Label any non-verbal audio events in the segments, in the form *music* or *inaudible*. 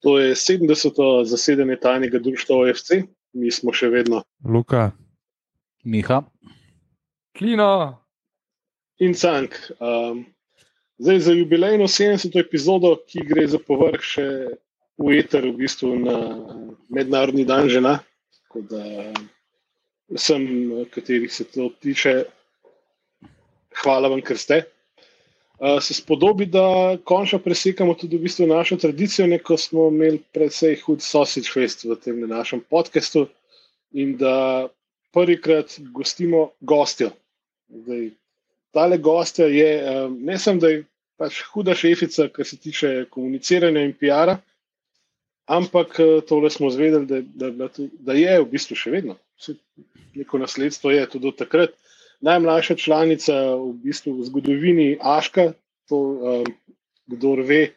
To je 70. zasedanje tajnega društva OFC, mi smo še vedno. Luka, Miha, Klino, In Cank. Um, zdaj za jubilejno 70. epizodo, ki gre za povrh še v eter, v bistvu na Mednarodni dan žena. Tako da vsem, katerih se to tiče, hvala vam, ker ste. Uh, se spodobi, da končno presekamo tudi v bistvu našo tradicijo, ko smo imeli predvsej hud sausage fest v tem našem podkastu in da prvikrat gostimo gostjo. Zdaj, tale gostja je um, ne samo, da je pač huda šefica, kar se tiče komuniciranja in PR-a, ampak uh, tole smo zvedeli, da, da, da, da je v bistvu še vedno. Vse, neko nasledstvo je tudi od takrat. Najmlajša članica v, bistvu v zgodovini Aška, to um, kdo ve,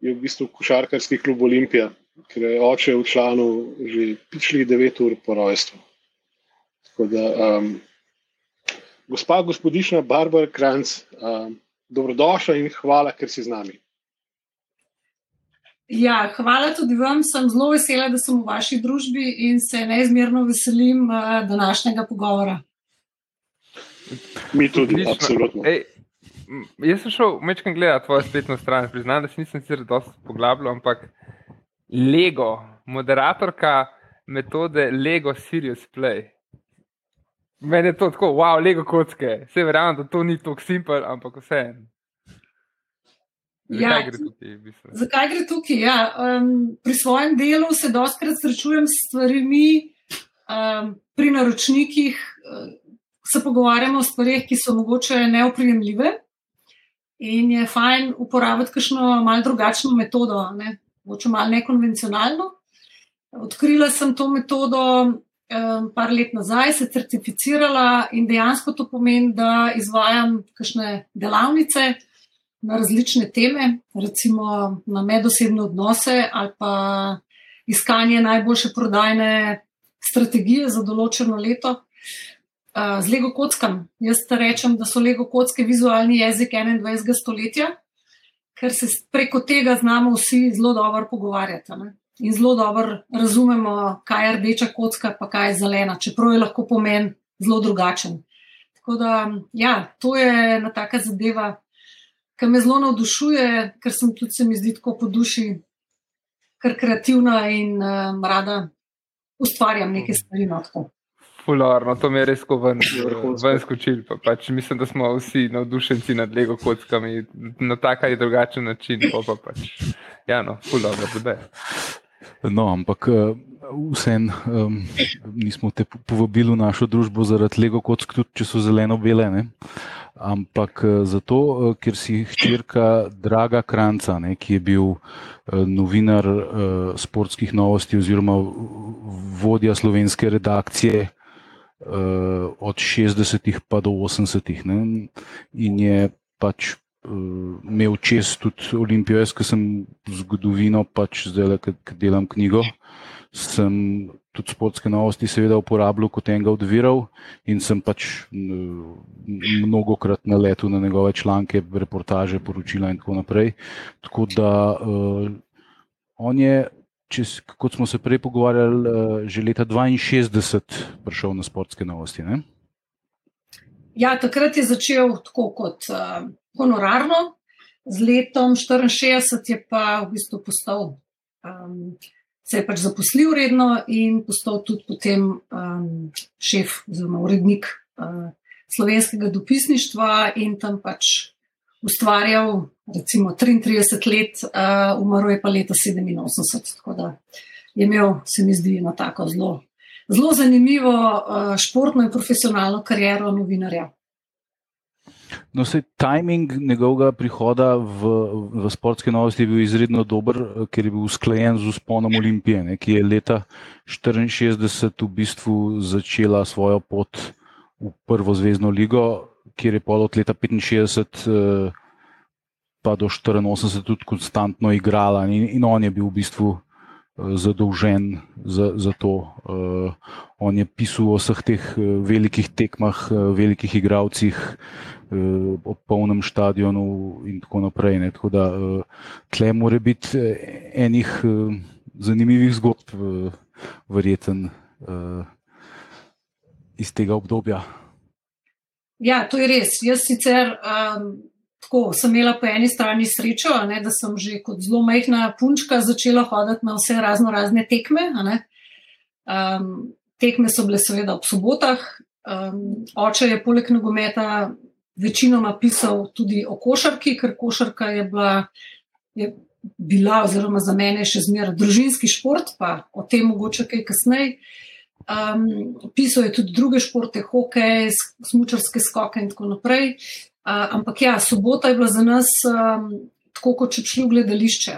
je v bistvu košarkarski klub Olimpija, ker je oče v članu že pičlih 9 ur po rojstvu. Tako da, um, gospa gospodična Barbara Kranc, um, dobrodošla in hvala, ker si z nami. Ja, hvala tudi vam. Sem zelo vesela, da sem v vaši družbi in se neizmerno veselim uh, današnjega pogovora. Mi tudi, Odlično. absolutno. Ej, jaz sem šel večkrat gledati tvojo spletno stran, priznam, da se nisem sicer dosti poglabljal, ampak Lego, moderatorka metode Lego Serious Play. Meni je to tako, wow, Lego kocke. Vse verjamem, da to ni tako simpel, ampak vse. Ja. Gre tukaj? v bistvu? Zakaj gre tukaj? Ja, um, pri svojem delu se dostakrat srečujem s stvarmi, um, pri naročnikih uh, se pogovarjamo o stvarih, ki so mogoče neoprijemljive. In je fajn uporabiti kakšno malo drugačno metodo, ne? mogoče malo nekonvencionalno. Odkrila sem to metodo um, par let nazaj, se certificirala in dejansko to pomeni, da izvajam kakšne delavnice na različne teme, recimo na medosebne odnose ali pa iskanje najboljše prodajne strategije za določeno leto. Uh, z Lego kockam. Jaz rečem, da so Lego kocke vizualni jezik 21. stoletja, ker se preko tega znamo vsi zelo dobro pogovarjati. Ne? In zelo dobro razumemo, kaj je rdeča kocka, pa kaj je zelena, čeprav je lahko pomen zelo drugačen. Tako da, ja, to je ena taka zadeva, ki me zelo navdušuje, ker sem tudi se mi zdi tako po duši, ker kreativna in um, rada ustvarjam neke stvari. No, tako. Fularno, to mi je res ko ven, ven skočil. Pa pač mislim, da smo vsi navdušenci nad Lego kockami na tak ali drugačen način. Pa pa pač, ja, no, fularno, bude. No, ampak vseeno um, nismo te po- povabili v našo družbo zaradi Lego kock, tudi če so zeleno-bele. Ne? Ampak eh, zato, eh, ker si hčerka Draga Kranca, ne, ki je bil eh, novinar eh, sportskih novosti oziroma vodja slovenske redakcije eh, od 60-ih pa do 80-ih. ne. In je pač eh, imel čez tudi Olimpijo, jaz, ki sem zgodovino, pač zdaj, ki delam knjigo, sem tudi sportske novosti seveda uporabljal kot enega od virov in sem pač m, mnogokrat naletel na njegove članke, reportaže, poročila in tako naprej. Tako da uh, on je, če, s- kot smo se prej pogovarjali, uh, že leta 62 prišel na sportske novosti. Ne? Ja, takrat je začel tako kot uh, honorarno, z letom 64 je pa v bistvu postal, um, se je pač zaposlil redno in postal tudi potem um, šef oziroma urednik uh, slovenskega dopisništva in tam pač ustvarjal recimo 33 let, uh, umrl je pa leta 87, tako da je imel, se mi zdi, eno tako zelo zelo zanimivo uh, športno in profesionalno kariero novinarja. No, se timing njegovega prihoda v, v sportske novosti je bil izredno dober, eh, ker je bil usklajen z usponom Olimpije, ne, ki je leta 1964 v bistvu začela svojo pot v prvo zvezdno ligo, kjer je pol od leta 65 eh, pa do 84 tudi konstantno igrala. In, in on je bil v bistvu zadolžen za, za to. Uh, on je pisal o vseh teh velikih tekmah, velikih igravcih, uh, o polnem stadionu in tako naprej. Ne. Tako da uh, tle mora biti enih uh, zanimivih zgodb, uh, verjeten uh, iz tega obdobja. Ja, to je res. Jaz sicer. Um... Tako sem imela po eni strani srečo, ne, da sem že kot zelo majhna punčka začela hoditi na vse razno razne tekme. Um, tekme so bile seveda ob sobotah. Um, oče je poleg nogometa večinoma pisal tudi o košarki, ker košarka je bila, je bila oziroma za mene še zmeraj družinski šport, pa o tem mogoče kaj kasneje. Um, pisal je tudi druge športe, hokej, smučarske skoke in tako naprej ampak ja, sobota je bila za nas um, tako, kot če šli v gledališče.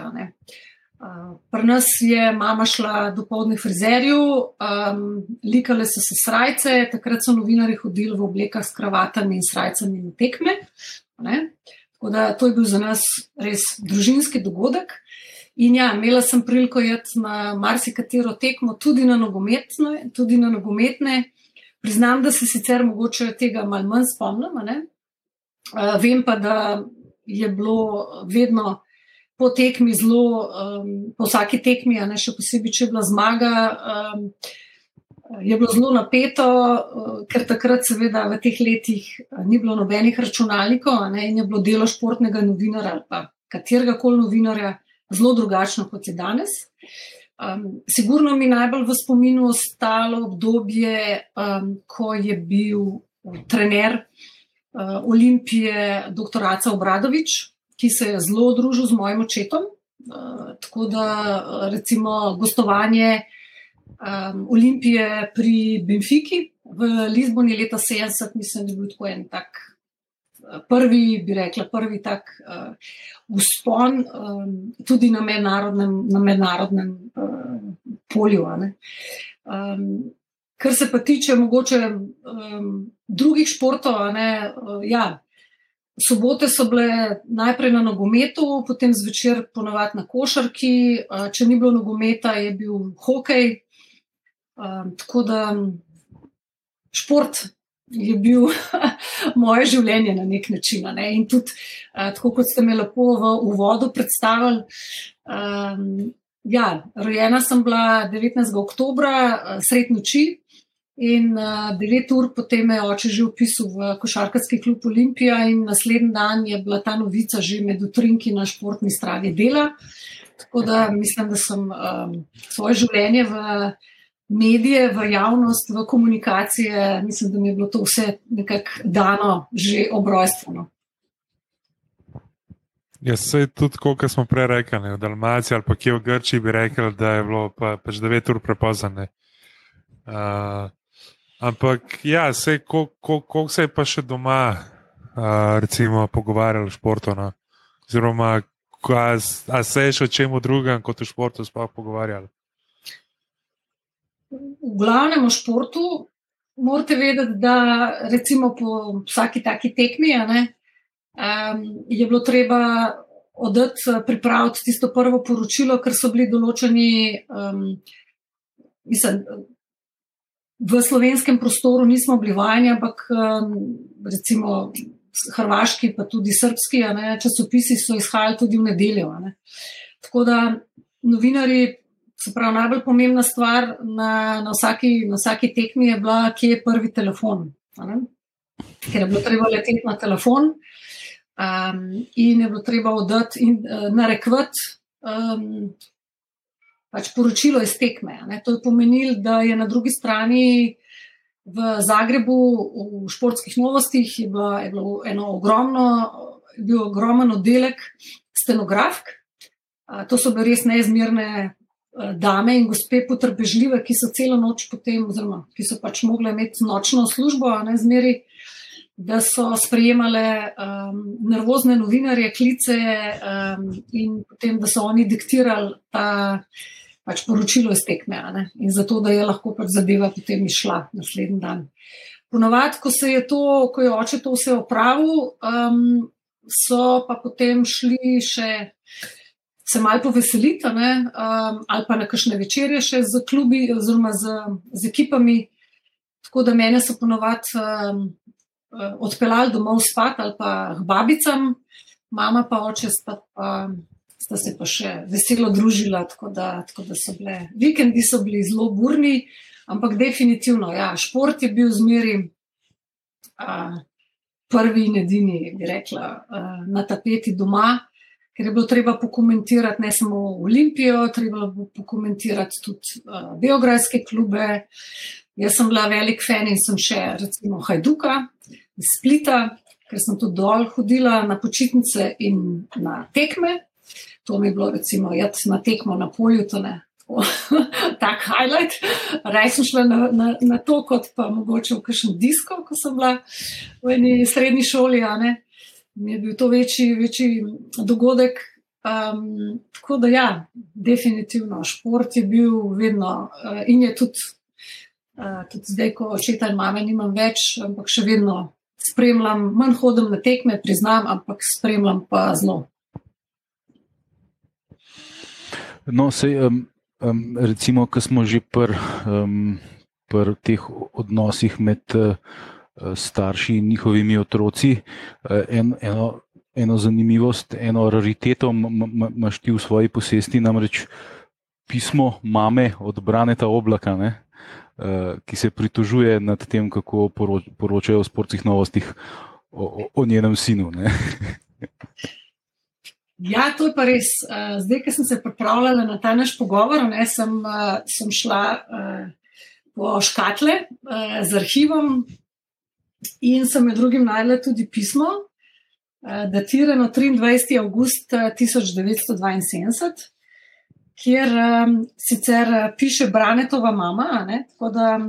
Uh, pri nas je mama šla do povdne frizerju, um, likale so se srajce, takrat so novinari hodili v oblekah s kravatami in srajcami na tekme. Tako da to je bil za nas res družinski dogodek. In ja, imela sem priliko jeti na marsikatero tekmo, tudi na nogometne. Tudi na nogometne. Priznam, da se sicer mogoče tega malo manj spomnim, Uh, vem pa, da je bilo vedno po tekmi zelo, um, po vsaki tekmi, a ne še posebej, če je bila zmaga, um, je bilo zelo napeto, uh, ker takrat, seveda, v teh letih uh, ni bilo nobenih računalnikov ne, in je bilo delo športnega novinarja ali pa katerega koli novinarja zelo drugačno kot je danes. Um, sigurno mi najbolj v spominu ostalo obdobje, um, ko je bil trener. Eh, Olimpije, dr. Aca Obradovič, ki se je zelo družil z mojim očetom. Uh, tako da, recimo, gostovanje um, Olimpije pri Benfiki v Lizboni leta 70, mislim, da je bil tako en tak prvi, bi rekla, prvi tak uh, uspon um, tudi na mednarodnem, na mednarodnem uh, polju. Um, Kar se pa tiče mogoče um, drugih športov, ne, uh, ja, sobote so bile najprej na nogometu, potem zvečer ponovadi na košarki, če ni bilo nogometa, je bil hokej. Tako da šport je bil *laughs* moje življenje na nek način. Ne. In tudi, uh, tako kot ste me lepo v uvodu predstavili. Um, Ja, rojena sem bila 19. oktober, sred noči, In uh, devet ur potem je oče že upisal v košarkarski klub Olimpija, in naslednji dan je bila ta novica že med utrinki na športni strani dela. Tako da mislim, da sem um, svoje življenje v medije, v javnost, v komunikacije, mislim, da mi je bilo to vse nekako dano že obrojstveno. Jaz se tudi, kot smo prej rekli, v Dalmaciji ali pa kje v Grčiji bi rekel, da je bilo pa, pač 9 ur prepozane. Uh, Ampak, ja, se, koliko kol, kol se je pa še doma, uh, recimo, pogovarjal o športu? No? Oziroma, a, a se je še o čem drugem kot o športu sploh pogovarjal? V glavnem o športu morate vedeti, da recimo po vsaki taki tekmi ne, um, je bilo treba odeti pripraviti tisto prvo poročilo, ker so bili določeni. Um, Mislim, v slovenskem prostoru nismo bili vajeni, ampak um, recimo hrvaški, pa tudi srpski ne, časopisi so izhajali tudi v nedeljo. Ne. Tako da novinari, se pravi, najbolj pomembna stvar na, na, vsaki, na vsaki tekmi je bila, kje je prvi telefon. Ker je bilo treba leteti na telefon um, in je bilo treba oddati in uh, narekvati. Um, pač poročilo iz tekme. Ne. To je pomenilo, da je na drugi strani v Zagrebu, v športskih novostih, je, bila, je bilo eno ogromno, bil ogromen oddelek stenografk. To so bile res neizmerne dame in gospe, potrpežljive, ki so celo noč potem, oziroma ki so pač mogle imeti nočno službo, ne zmeri, da so sprejemale um, nervozne novinarje, klice um, in potem, da so oni diktirali ta pač poročilo iz tekme in zato, da je lahko pač zadeva potem išla naslednji dan. Ponovadi, ko se je to, ko je oče to vse opravil, um, so pa potem šli še se malo poveseliti, ne, um, ali pa na kakšne večerje še z klubi oziroma z, z ekipami. Tako da mene so ponovadi um, odpeljali domov spat ali pa k babicam, mama pa oče spat. Pa, sta se pa še veselo družila, tako da, tako da so bile. Vikendi so bili zelo burni, ampak definitivno, ja, šport je bil zmeri a, prvi in edini, bi rekla, a, na tapeti doma, ker je bilo treba pokomentirati ne samo Olimpijo, treba bilo pokomentirati tudi a, beograjske klube. Jaz sem bila velik fan in sem še recimo Hajduka iz Splita, ker sem tudi dol hodila na počitnice in na tekme. To mi je bilo, recimo, jaz na tekmo na polju, to ne. *laughs* Tak highlight. Raj sem šla na, na, na to, kot pa mogoče v kakšen disko, ko sem bila v eni srednji šoli. Mi je bil to večji, večji dogodek. Um, tako da, ja, definitivno, šport je bil vedno uh, in je tudi, uh, tudi zdaj, ko očeta in mame nimam več, ampak še vedno spremljam, manj hodim na tekme, priznam, ampak spremljam pa zelo. No, sej, um, um, recimo, ko smo že pri um, pr teh odnosih med uh, starši in njihovimi otroci, uh, en, eno, eno zanimivost, eno rariteto imaš ti v svoji posesti, namreč pismo mame od Braneta Oblaka. Ne? Ki se pritožuje nad tem, kako poročajo o sportskih novostih o, o, o njenem sinu. *laughs* Ja, to je pa res. Eh, zdaj, ki sem se pripravljala na ta naš pogovor, ne, sem, eh, sem šla po škatle z arhivom in sem med drugim najdela tudi pismo, uh, datirano 23. august 1972, kjer um, sicer piše Branetova mama. Ne, tako da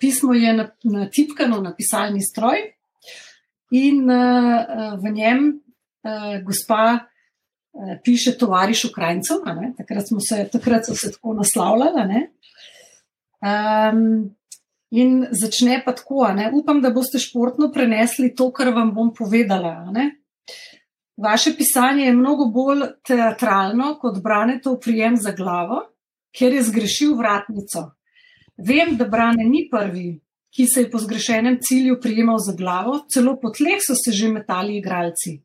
pismo je natipkano na, pisalni stroj in v njem gospa piše tovariš Ukrajincem, takrat, takrat so se tako naslavljali. Um, in začne pa tako, ne? upam, da boste športno prenesli to, kar vam bom povedala. Vaše pisanje je mnogo bolj teatralno kot Branetov prijem za glavo, ker je zgrešil vratnico. Vem, da Brane ni prvi, ki se je po zgrešenem cilju prijemal za glavo, celo po tleh so se že metali igralci.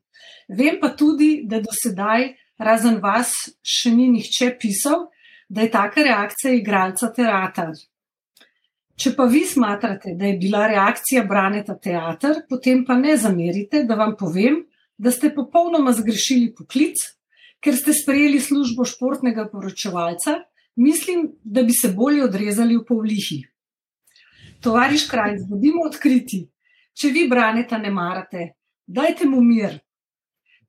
Vem pa tudi, da do sedaj, razen vas, še ni nihče pisal, da je taka reakcija igralca teater. Če pa vi smatrate, da je bila reakcija Braneta teater, potem pa ne zamerite, da vam povem, da ste popolnoma zgrešili poklic, ker ste sprejeli službo športnega poročevalca, mislim, da bi se bolje odrezali v povlihi. Tovariš kraj, bodimo odkriti. Če vi Braneta ne marate, dajte mu mir,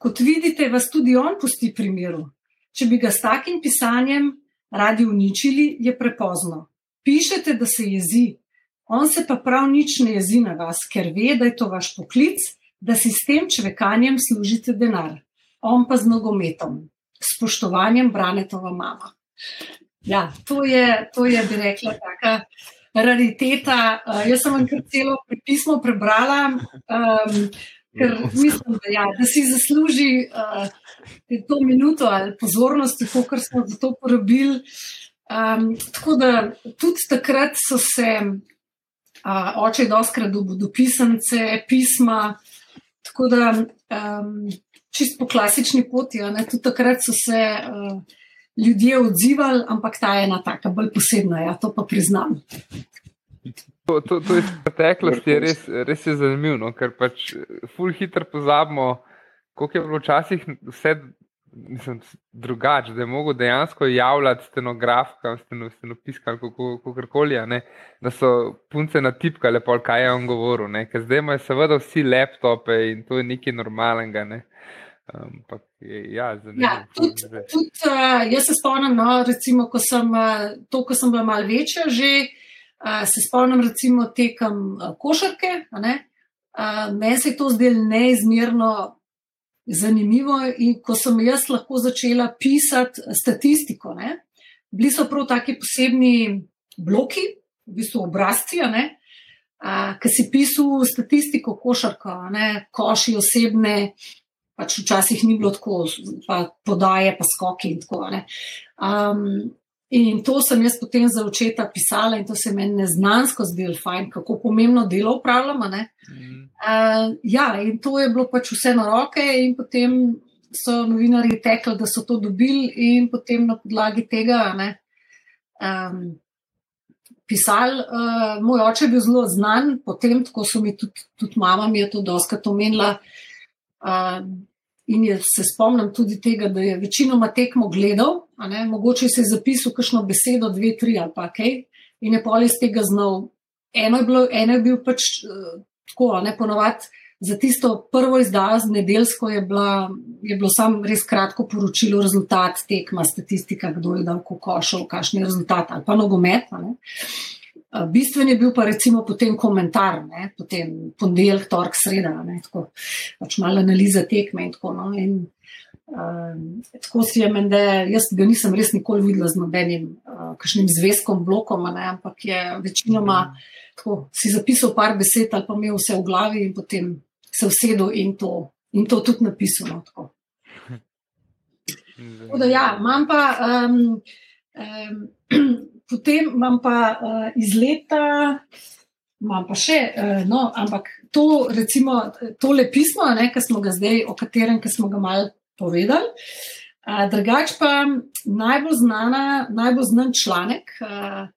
Kot vidite, vas tudi on pusti pri miru. Če bi ga s takim pisanjem radi uničili, je prepozno. Pišete, da se jezi, on se pa prav nič ne jezi na vas, ker ve, da je to vaš poklic, da si s tem čvekanjem služite denar. On pa z nogometom, spoštovanjem Branetova mama. Ja, to je, to je bi rekla, taka rariteta. Uh, jaz sem vam kar celo pismo prebrala. Um, Ker mislim, da, ja, da si zasluži uh, to minuto ali pozornost, kot smo za to porabili. Um, tako da tudi takrat so se uh, oče doskrat dobil pisance, pisma. Tako da um, čist po klasični poti, ne, tudi takrat so se uh, ljudje odzivali, ampak ta je ena taka bolj posebna, ja, to pa priznam. To, to, to iz preteklosti je res, res je zanimivo, no? ker pač ful hitro pozabimo, koliko je bilo včasih vse drugače, da je mogel dejansko javljati stenografka, stenopiska, kako koli, da so punce natipkale, pol, kaj je on govoril, ne? ker zdaj imajo seveda vsi laptope in to je nekaj normalnega. Ne? Ampak, ja, ja, tudi, tudi, uh, jaz se spomnim, no, recimo, ko sem, uh, to, ko sem bila malo večja, že uh, se spomnim, recimo, tekem košarke. Meni se je to zdelo neizmerno zanimivo, in ko sem jaz lahko začela pisati statistiko, ne? bili so prav taki posebni bloki, v bistvu obrazci, ki si pisal statistiko košarka, ne? koši osebne. pač včasih ni bilo tako, pa podaje, pa skoki in tako. Um, in to sem jaz potem za očeta pisala in to se meni neznansko zdelo fajn, kako pomembno delo upravljamo. Mm. Uh, ja, in to je bilo pač vse na roke in potem so novinari tekli, da so to dobili in potem na podlagi tega. Ne, um, pisali. Uh, moj oče je bil zelo znan, potem, ko so mi tudi, tudi mama mi je to doskrat omenila. Uh, in je, se spomnim tudi tega, da je večinoma tekmo gledal, mogoče se je zapisal kakšno besedo, dve, tri ali pa kaj, in je pol iz tega znal. Eno je, bilo, eno je bil pač uh, tako, ne ponovadi. Za tisto prvo izdajo z nedeljsko je, bila, je bilo samo res kratko poročilo, rezultat tekma, statistika, kdo je dal kokošov, kakšen je rezultat ali pa nogomet. Bistven je bil pa recimo potem komentar, ne, potem ponedeljek, torek, sreda, ne, tako pač malo analiza tekme in tako. No, in, um, tako si je meni, da jaz ga nisem res nikoli videla z nobenim uh, kakšnim zvezkom, blokom, ne, ampak je večinoma tako, si zapisal par besed ali pa imel vse v glavi in potem se usedel in to, in to tudi napisal. No, tako. *laughs* Tako da, ja, imam pa, um, um, *clears throat* potem imam pa uh, iz leta, imam pa še, uh, no, ampak to, recimo, tole pismo, ne, smo zdaj, o katerem smo ga mal povedali. Uh, drugač pa najbolj, znana, najbolj znan članek, uh,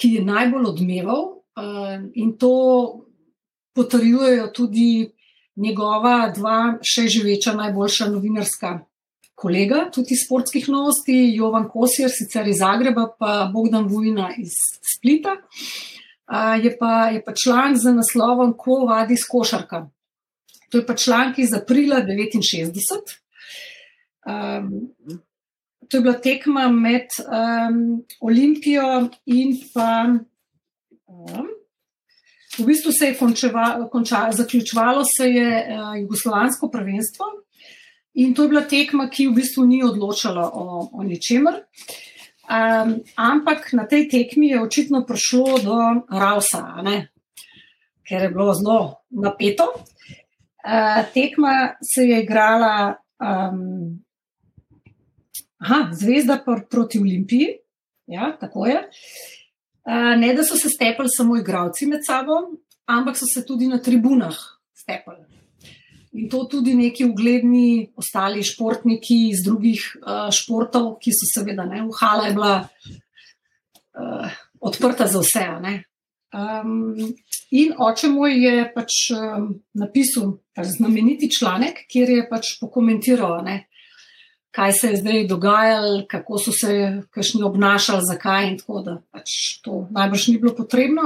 ki je najbolj odmeval uh, in to potrjujejo tudi njegova dva še živeča najboljša novinarska kolega, tudi iz sportskih novosti, Jovan Kosir, sicer iz Zagreba, pa Bogdan Vujna iz Splita. Je pa, je pa članek z naslovom Ko vadi skošarka. To je pa članek iz aprila 1969. Um, to je bila tekma med um, Olimpijo in pa. Um, V bistvu se je končeva, konča, zaključovalo se je uh, jugoslovansko prvenstvo in to je bila tekma, ki v bistvu ni odločala o, o ničemer. Um, ampak na tej tekmi je očitno prišlo do Rausa, ker je bilo zelo napeto. Uh, tekma se je igrala um, aha, Zvezda pr proti Olimpiji, ja, tako je. Uh, ne, da so se stepali samo igravci med sabo, ampak so se tudi na tribunah stepali. In to tudi neki ugledni ostali športniki iz drugih uh, športov, ki so seveda, ne, uhala je bila uh, odprta za vse. Um, in oče moj je pač um, napisal pač znameniti članek, kjer je pač pokomentiral, ne, kaj se je zdaj dogajalo, kako so se kašni obnašali, zakaj in tako da pač to najbrž ni bilo potrebno.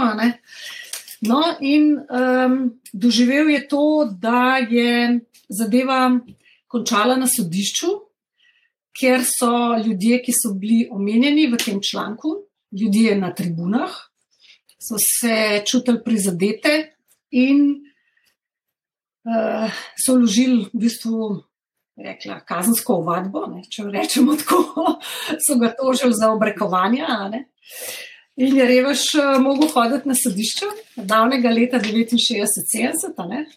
No, in um, doživel je to, da je zadeva končala na sodišču, ker so ljudje, ki so bili omenjeni v tem članku, ljudje na tribunah, so se čutili prizadete in uh, so vložili v bistvu rekla, kazensko ovadbo, ne, če rečemo tako, *laughs* so ga tožili za obrekovanje. In je revež uh, mogel hoditi na sodišče, davnega leta 69-70.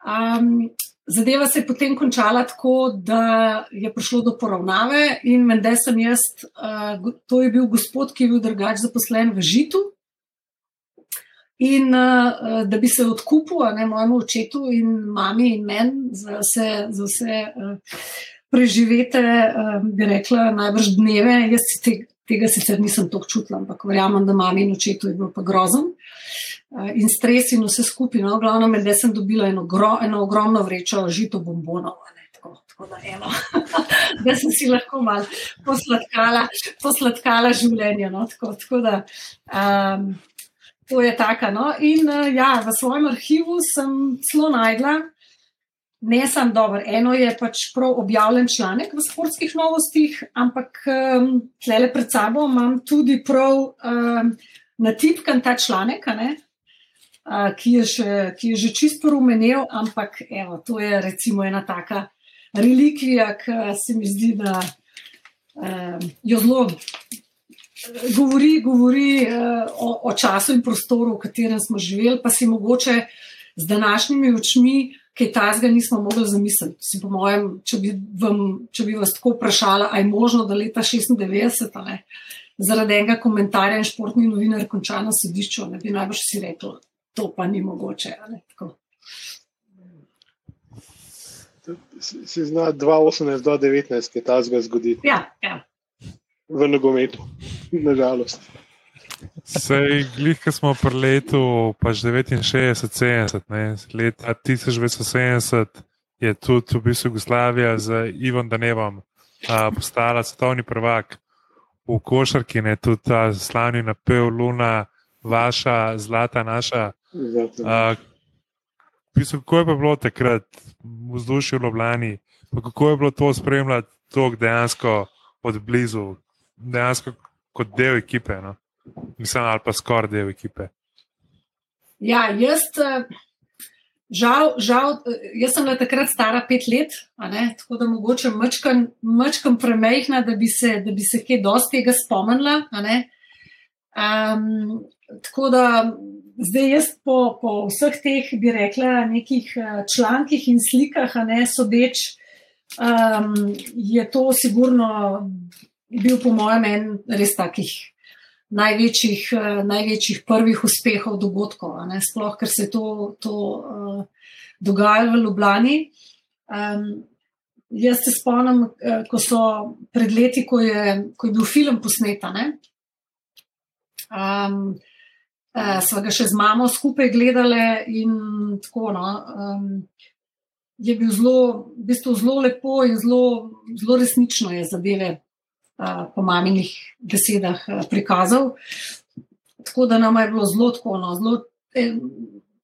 Um, zadeva se je potem končala tako, da je prišlo do poravnave, in mende sem jaz, uh, to je bil gospod, ki je bil drugač zaposlen v Žitu, In uh, da bi se odkupil, ne mojemu očetu in mami in meni za vse, za vse uh, preživete, bi rekla, najbrž dneve. Jaz te, tega sicer nisem tako čutila, ampak verjamem, da mami in očetu je bilo pa grozen. Uh, in stres in vse skupaj. No, glavno med da sem dobila eno, gro, eno ogromno vrečo žito bombonov. Tako, tako da, *laughs* da sem si lahko malo posladkala, posladkala življenje. No, tako, tako da, um, To je tako. No? In uh, ja, v svojem arhivu sem zelo najdla, ne samo dobro. Eno je pač prav objavljen članek v sportskih novostih, ampak um, tle pred sabo imam tudi prav um, natipkan ta članek, uh, ki, je še, ki je že čisto rumenel, ampak evo, to je recimo ena taka relikvija, ki se mi zdi, da um, jo zelo govori, govori uh, o, o času in prostoru, v katerem smo živeli, pa si mogoče z današnjimi očmi kaj tazga nismo mogli zamisliti. Si, po mojem, če bi, vam, če bi vas tako vprašala, ali je možno, da leta 96 ne, zaradi enega komentarja in športni novinar konča na sodišču, ne bi najbrž si rekel, to pa ni mogoče. Ne, Si zna 2018, 2019, kaj ta zgodi. Ja, ja. V nogometu, nažalost. Sej, glih, ki smo pri letu pač 69, 70, leta 1970 je tudi v bistvu Jugoslavija z Ivom Danevom a, postala svetovni prvak v košarki, ne tudi ta slavni napev Luna, vaša, zlata naša. A, v bistvu, kako je pa bilo takrat v vzdušju v Ljubljani, pa kako je bilo to spremljati to dejansko od blizu, dejansko kot del ekipe. No? Mislim, ali pa skoraj del ekipe. Ja, jaz, žal, žal, jaz sem bila takrat stara pet let, tako da mogoče mačkam premehna, da bi se, da bi se kaj dosti tega spomnila. Um, tako da zdaj jaz po, po vseh teh, bi rekla, nekih člankih in slikah, a ne sodeč, um, je to sigurno bil po mojem en res takih največjih, uh, največjih prvih uspehov dogodkov, sploh ker se je to, to uh, dogajalo v Ljubljani. Um, jaz se spomnim, uh, ko so pred leti, ko je, ko je bil film posnet. Um, uh, sva ga še z mamo skupaj gledali in tako. No, um, Je bil zelo, v bistvu zelo lepo in zelo, zelo resnično je zadeve po maminih besedah prikazal. Tako da nam je bilo zelo tako. No, zelo, eh,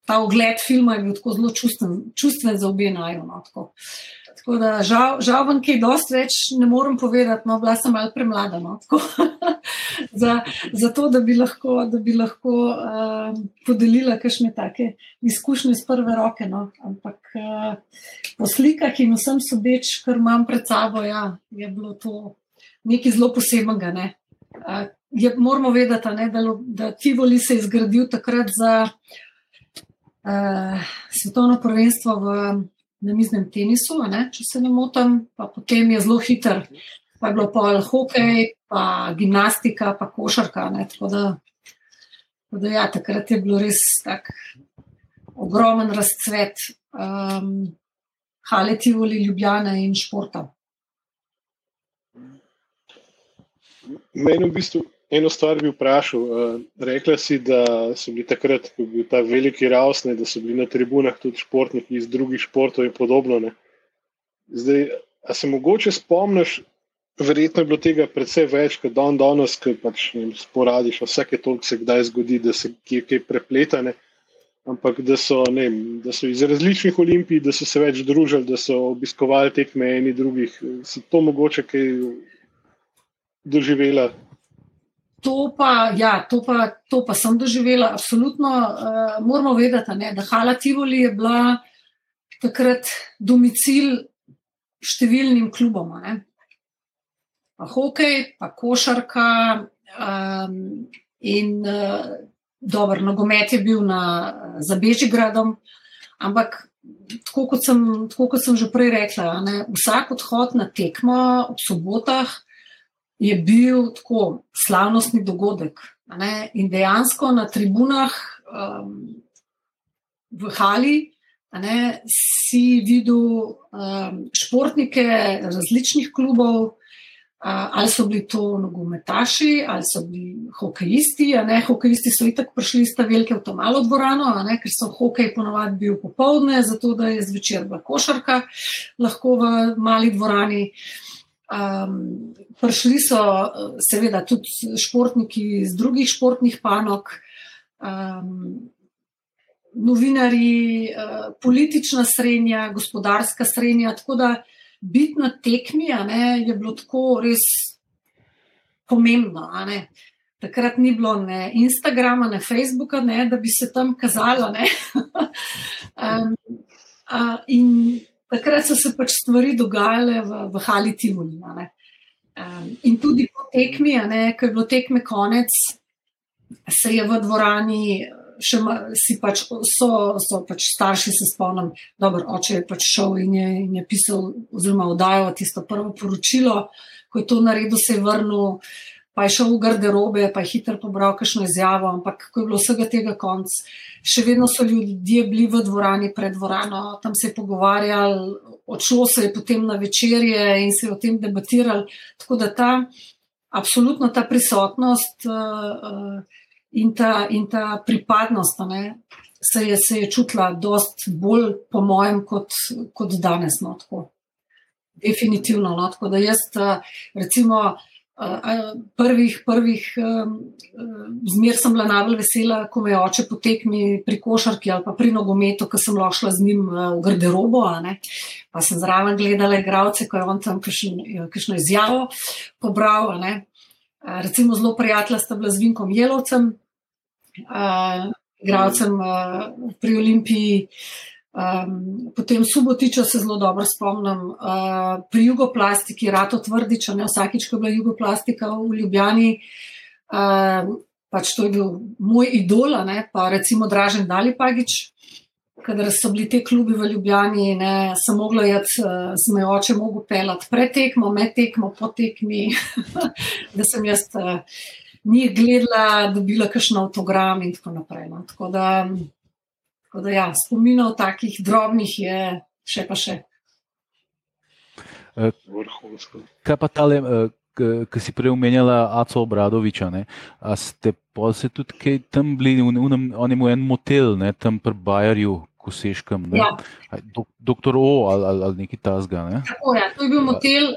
ta ogled filma je bil tako zelo čustven, čustven za obe najo. No, tako. tako da žal, žal vam kaj dosti več ne morem povedati, no, bila sem malo premlada. No, *laughs* za, za to, da bi lahko, da bi lahko uh, podelila kakšne take izkušnje iz prve roke. No. Ampak uh, po slikah in vsem sodeč, kar imam pred sabo, ja, je bilo to nekaj zelo posebnega. Ne. Je, moramo vedeti, ne, da, da Tivoli se je zgradil takrat za uh, svetovno prvenstvo v namiznem tenisu, ne, če se ne motim, pa potem je zelo hiter. Pa je bilo pol hokej, pa gimnastika, pa košarka. Ne, tako da, tako da ja, takrat je bilo res tak ogromen razcvet um, hale Tivoli, Ljubljana in športa. Meni v bistvu eno stvar bi vprašal. Uh, rekla si, da so bili takrat, ko je bil ta veliki rausne, da so bili na tribunah tudi športniki iz drugih športov in podobno. Ne. Zdaj, a se mogoče spomniš, verjetno je bilo tega predvsej več, kot dan danes, ki pač vem, sporadiš, vsake toliko se kdaj zgodi, da se kje kaj prepletane. Ampak da so, vem, da so iz različnih olimpij, da so se več družili, da so obiskovali tekme eni drugih. Si to mogoče kaj doživela? To pa, ja, to, pa, to pa sem doživela, absolutno. Uh, moramo vedeti, ne, da Hala Tivoli je bila takrat domicil številnim klubom. Ne. Pa hokej, pa košarka. Um, in uh, dober nogomet je bil na, za Bežigradom, ampak tako kot, sem, tako kot sem že prej rekla, ne, vsak odhod na tekmo ob sobotah je bil tako slavnostni dogodek. In dejansko na tribunah um, v Hali ne, si videl um, športnike različnih klubov, uh, ali so bili to nogometaši, ali so bili hokejisti. Hokejisti so itak prišli iz te velike v to malo dvorano, ne, ker so hokej ponovadi bil popovdne, zato da je zvečer bila košarka lahko v mali dvorani. Um, prišli so, seveda, tudi športniki iz drugih športnih panog, um, novinari, uh, politična srednja, gospodarska srednja. Tako da biti na tekmi ne, je bilo tako res pomembno. Takrat ni bilo ne Instagrama, ne Facebooka, ne, da bi se tam kazalo. um, *laughs* uh, in takrat so se pač stvari dogajale v, v Hali Tivoli. Um, in tudi po tekmi, ko je bilo tekme konec, se je v dvorani še si pač, so, so pač starši, se spomnim, dobro, oče je pač šel in je, in je pisal, oziroma oddajal tisto prvo poročilo, ko je to naredil, se je vrnil, pa je šel v garderobe, pa je hitro pobral kakšno izjavo, ampak ko je bilo vsega tega konc, še vedno so ljudje bili v dvorani pred dvorano, tam se je pogovarjali, odšlo se je potem na večerje in se je o tem debatirali. Tako da ta, absolutno ta prisotnost uh, in, ta, in ta pripadnost ne, se, je, se je čutila dost bolj, po mojem, kot, kot danes. No, Definitivno. No, tako da jaz, recimo, prvih, prvih zmer sem bila najbolj vesela, ko me oče potekmi pri košarki ali pa pri nogometu, ko sem lahko šla z njim v garderobo. Pa sem zraven gledala igralce, ko je on tam kakšno izjavo pobral. Recimo zelo prijatelja sta bila z Vinkom Jelovcem, igralcem pri Olimpiji. Um, potem Subotiča se zelo dobro spomnim, uh, pri jugoplastiki, Rato Tvrdiča, ne vsakič, ko je bila jugoplastika v Ljubljani, uh, pač to je bil moj idol, ne, pa recimo Dražen Dalipagič, kadar so bili te klubi v Ljubljani, ne, sem mogla uh, sem jo oče mogel pelati pred tekmo, med tekmo, po tekmi, *laughs* da sem jaz uh, njih gledala, dobila kakšen avtogram in tako naprej. No. Tako da, Tako da, ja, spominov takih drobnih je še pa še. Vrhunsko. Kaj pa tale, ki si prej omenjala Aco Obradoviča, ne? a ste pa se tudi kaj tam bili, on je imel en motel, ne, tam pri Bajarju, Koseškem, ne? Ja. doktor O ali, ali, ali neki tasga. Ne? Tako ja, to je bil motel,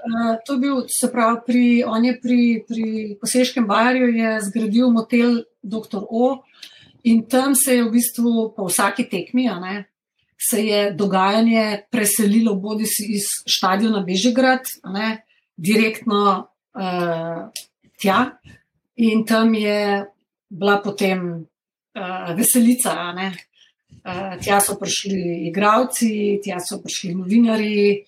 to je bil, se pravi, pri, on je pri, pri Koseškem Bajarju je zgradil motel doktor O, In tam se je v bistvu po vsaki tekmi, ne, se je dogajanje preselilo bodi si iz stadiona Bežigrad, ne, direktno uh, tja. In tam je bila potem uh, veselica. Uh, tja so prišli igravci, tja so prišli novinari.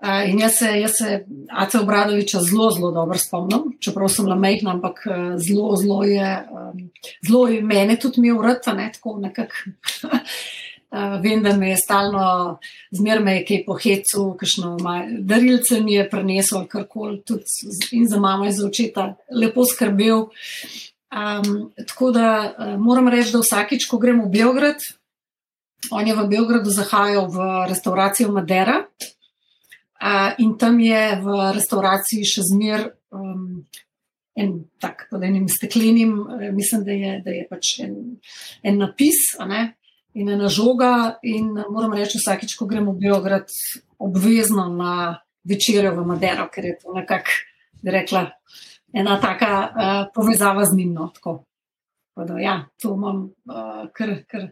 Uh, in jaz se, jaz se Ace Obradoviča zelo, zelo dobro spomnim, čeprav sem bila mehna, ampak zelo, zelo je. Um, zelo je mene tudi imel rad, ne tako nekako. *laughs* Vem, da me je stalno, zmeraj je kaj po hecu, kakšno darilce mi je prenesel, kar koli, tudi in za mamo in za očeta, lepo skrbel. Um, tako da moram reči, da vsakič, ko gremo v Beograd, on je v Beogradu zahajal v restauracijo Madera uh, in tam je v restauraciji še zmeraj. Um, en tak, pod enim steklenim, eh, mislim, da je, da je pač en, en napis in ena žoga. In moram reči, vsakič, ko gremo v Beograd, obvezno na večerjo v Madero, ker je to nekako, da rekla, ena taka uh, povezava z njim. No, Da, ja, to imam uh, kar, kar.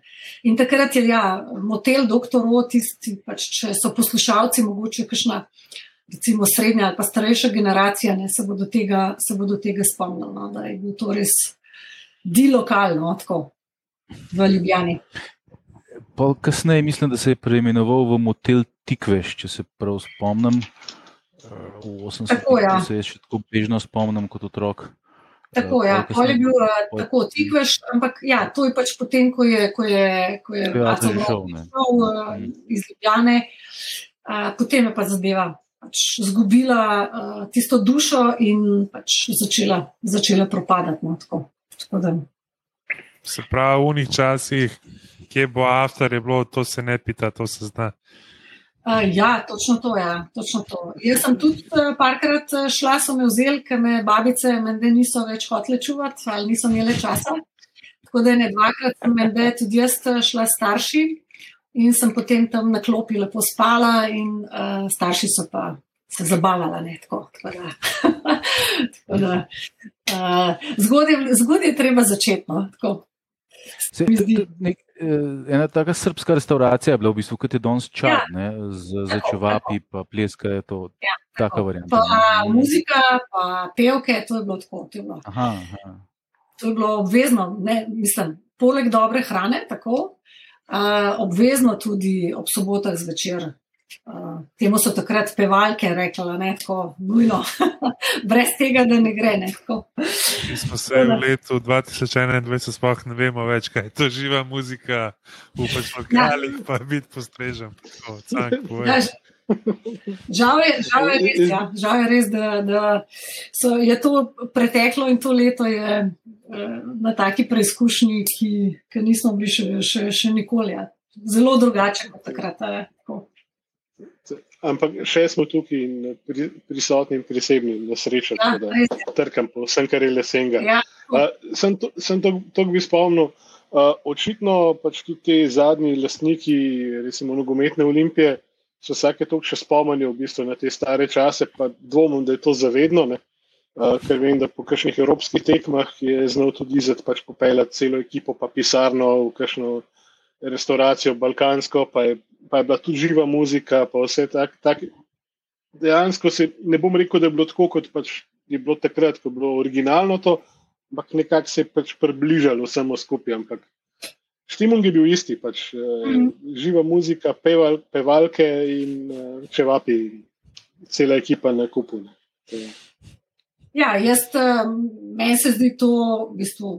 In takrat je ja, motel, doktor Otis, pač, če so poslušalci, mogoče kakšna recimo srednja ali pa starejša generacija, ne, se bodo tega, tega spomnili, no, da je bil to res di lokalno, tako v Ljubljani. Pa kasneje mislim, da se je preimenoval v motel Tikveš, če se prav spomnim. V 80-ih ja. se še tako bežno spomnim kot otrok. Tako je, ja. je bil uh, tako tikveš, ampak ja, to je pač potem, ko je, ko je, ko je ja, šel, šel uh, iz Ljubljane, uh, potem je pa zadeva pač izgubila uh, tisto dušo in pač začela, začela propadati. No, tako. Tako se pravi, v unih časih, kje bo avtor, je bilo to se ne pita, to se zna. Uh, ja, točno to, ja, točno to. Jaz sem tudi uh, parkrat šla, so me vzeli, ker me babice mende niso več hotele čuvati ali niso imele časa. Tako da ne dvakrat sem mende tudi jaz šla starši in sem potem tam na klopi lepo spala, in uh, starši so pa se zabavali. Ne, tako, tako da, *laughs* tako da, uh, zgodaj, zgodaj je treba začeti. No, Se, nek, eh, ena taka srpska restauracija je bila, v bistvu, kot je danes čar, ja. z začevapi, pa pleska je to. Ja, taka varianta. Pa muzika, pa pevke, to je bilo tako. To je bilo, aha, aha. To je bilo obvezno, ne, mislim, poleg dobre hrane, tako, obvezno tudi ob sobotah zvečer Uh, temu so takrat pevalke rekli, da je tako nujno, *laughs* brez tega, da ne gre. Ne, Mi smo se v letu 2021 sploh ne vemo več, kaj je to živa muzika, v lokalih, ja. pa biti postrežen. *laughs* Ja, žal, je, žal, je res, ja. žal je res, da, da so, je to preteklo in to leto je uh, na taki preizkušnji, ki, ki nismo bili še, še, še nikoli. Ja. Zelo drugače kot takrat. Ampak še smo tukaj in pri, prisotni in prisebni, na srečo, ja, da trkam po vsem, kar je lesenga. Ja. Uh, sem to, sem to, to bi spomnil. Uh, očitno pač tudi ti zadnji lastniki, recimo nogometne olimpije, so vsake toliko še spomnili v bistvu na te stare čase, pa dvomim, da je to zavedno, uh, ker vem, da po kakšnih evropskih tekmah je znal tudi izet pač popeljati celo ekipo, pa pisarno v kakšno restauracijo balkansko, pa je pa je bila tudi živa muzika, pa vse tako. Tak. Dejansko se ne bom rekel, da je bilo tako, kot pač je bilo takrat, ko je bilo originalno to, ampak nekako se je pač približalo vsemu skupaj. Ampak Štimung je bil isti, pač, mm. živa muzika, peval, pevalke in uh, čevapi, cela ekipa na kupu. Ja, jaz, meni se zdi to v bistvu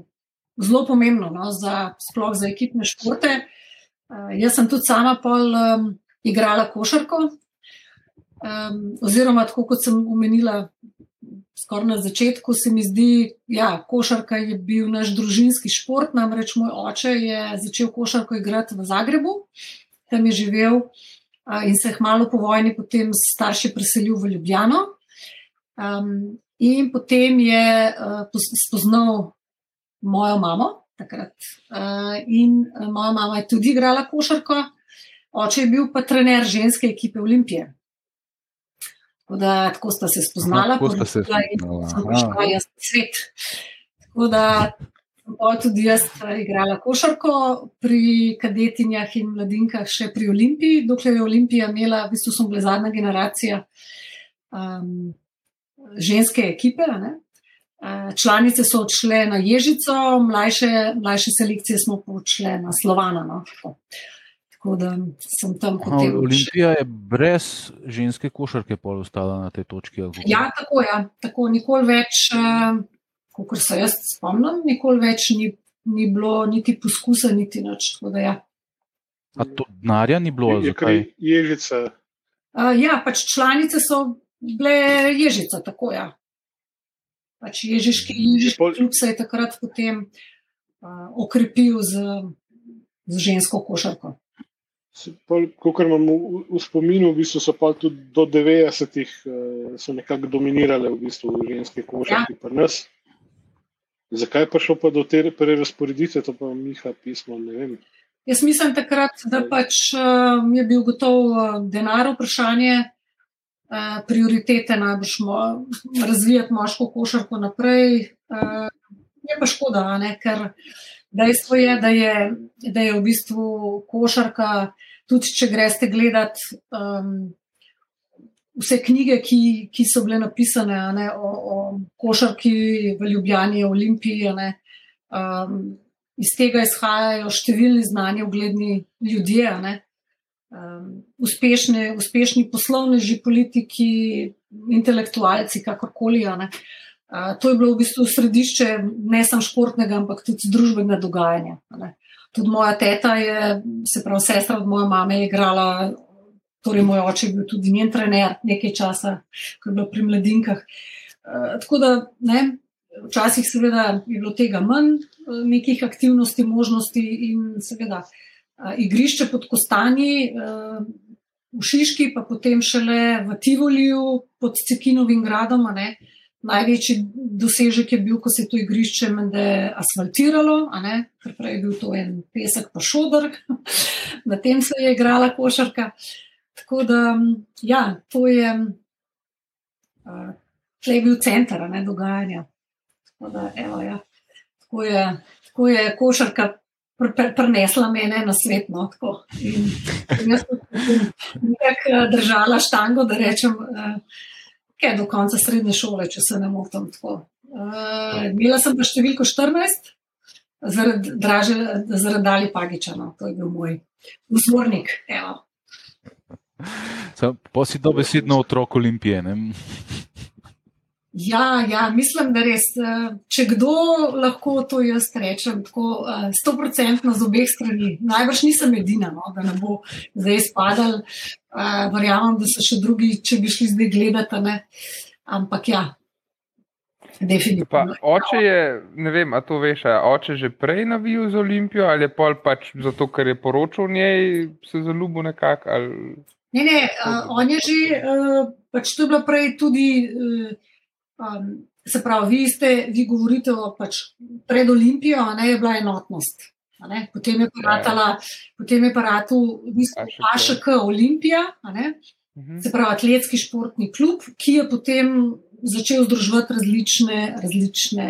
zelo pomembno no, za, sploh za ekipne športe. Uh, jaz sem tudi sama pol um, igrala košarko. Um, oziroma, tako kot sem omenila, skoraj na začetku se mi zdi, da ja, košarka je bil naš družinski šport. Namreč moj oče je začel košarko igrati v Zagrebu, tam je živel uh, in se je malo po vojni potem starši preselil v Ljubljano. Um, potem je uh, spoznal mojo mamo, takrat. Uh, in uh, moja mama je tudi igrala košarko, oče je bil pa trener ženske ekipe Olimpije. Tako, da, tako sta se spoznala, tako sta se spoznala, jaz svet. Tako da tudi jaz eh, igrala košarko pri kadetinjah in mladinkah, še pri Olimpiji, dokler je Olimpija imela, v bistvu sem bila zadnja generacija um, ženske ekipe. Ne? Eh, članice so odšle na Ježico, mlajše, mlajše selekcije smo pa odšle na Slovana. No? Tako da sem tam potem. Olimpija je brez ženske košarke pol ostala na tej točki. Ja, tako je. Ja. Tako nikoli več, uh, kot se jaz spomnim, nikoli več ni, ni bilo niti poskusa, niti nič. Ja. A to denarja ni bilo? Je, je ježica. Uh, ja, pač članice so bile ježica, tako je. Ja pač Ježiški klub se je takrat potem uh, okrepil z, z žensko košarko. Kot imam v, v spominu, v bistvu so pa tudi do 90-ih uh, nekako dominirale v bistvu ženske košarke ja. pri nas. Zakaj pa šlo pa do te prerasporeditve, to pa Miha pismo, ne vem. Jaz mislim takrat, da pač uh, je bil gotov uh, denar vprašanje, Eh, prioritete najbrž mo razvijati moško košarko naprej. Uh, je pa škoda, ne? ker dejstvo je, da je, da je v bistvu košarka, tudi če greste gledat um, vse knjige, ki, ki so bile napisane ne, o, o košarki v Ljubljani, o Olimpiji. Ne, um, iz tega izhajajo številni znani, ugledni ljudje. Ne, um, uspešne, uspešni poslovneži, politiki, intelektualci, kakorkoli. Uh, to je bilo v bistvu središče ne samo športnega, ampak tudi družbenega dogajanja. Tudi moja teta je, se pravi, sestra od moje mame, igrala, torej moj oče je bil tudi njen trener nekaj časa, ko je bila pri mladinkah. Uh, tako da, ne, včasih seveda je bilo tega manj, nekih aktivnosti, možnosti in seveda. Uh, igrišče pod Kostanji, v Šiški, pa potem šele v Tivoliju pod Cekinovim gradom. Največji dosežek je bil, ko se je to igrišče asfaltiralo, ker prej je bil to en pesek, pa šodr, *laughs* na tem se je igrala košarka. Tako da, ja, to je, tle je bil center ne, dogajanja. Tako da, evo, ja. tako, je, tako je košarka prinesla mene na svet. No, in, in jaz sem nekako eh, držala štango, da rečem, eh, je do konca srednje šole, če se ne motim. Uh, imela sem pa številko 14, zaradi, draže, zaradi Ali Pagiča. No, to je bil moj vzornik. Evo. Pa si dobesedno otrok olimpije. Ne? Ja, ja, mislim, da res. Če kdo lahko to jaz rečem, tako stoprocentno z obeh strani, najbrž nisem edina, no, da ne bo zdaj spadal. Verjamem, da so še drugi, če bi šli zdaj gledati. Ne. Ampak ja. Pa, oče je, ne vem, a to veš, a oče že prej navijal za Olimpijo ali je pol pač zato, ker je poročal v njej, se zaljubil nekako? Ali... Ne, ne, uh, on je že, uh, pač to je bilo prej tudi. Uh, Um, se pravi, vi, ste, vi govorite o pač pred Olimpijo, a ne je bila enotnost. Potem je paratala, potem je paratul, v bistvu, AŠK Olimpija, mhm. se pravi, atletski športni klub, ki je potem začel združevati različne, različne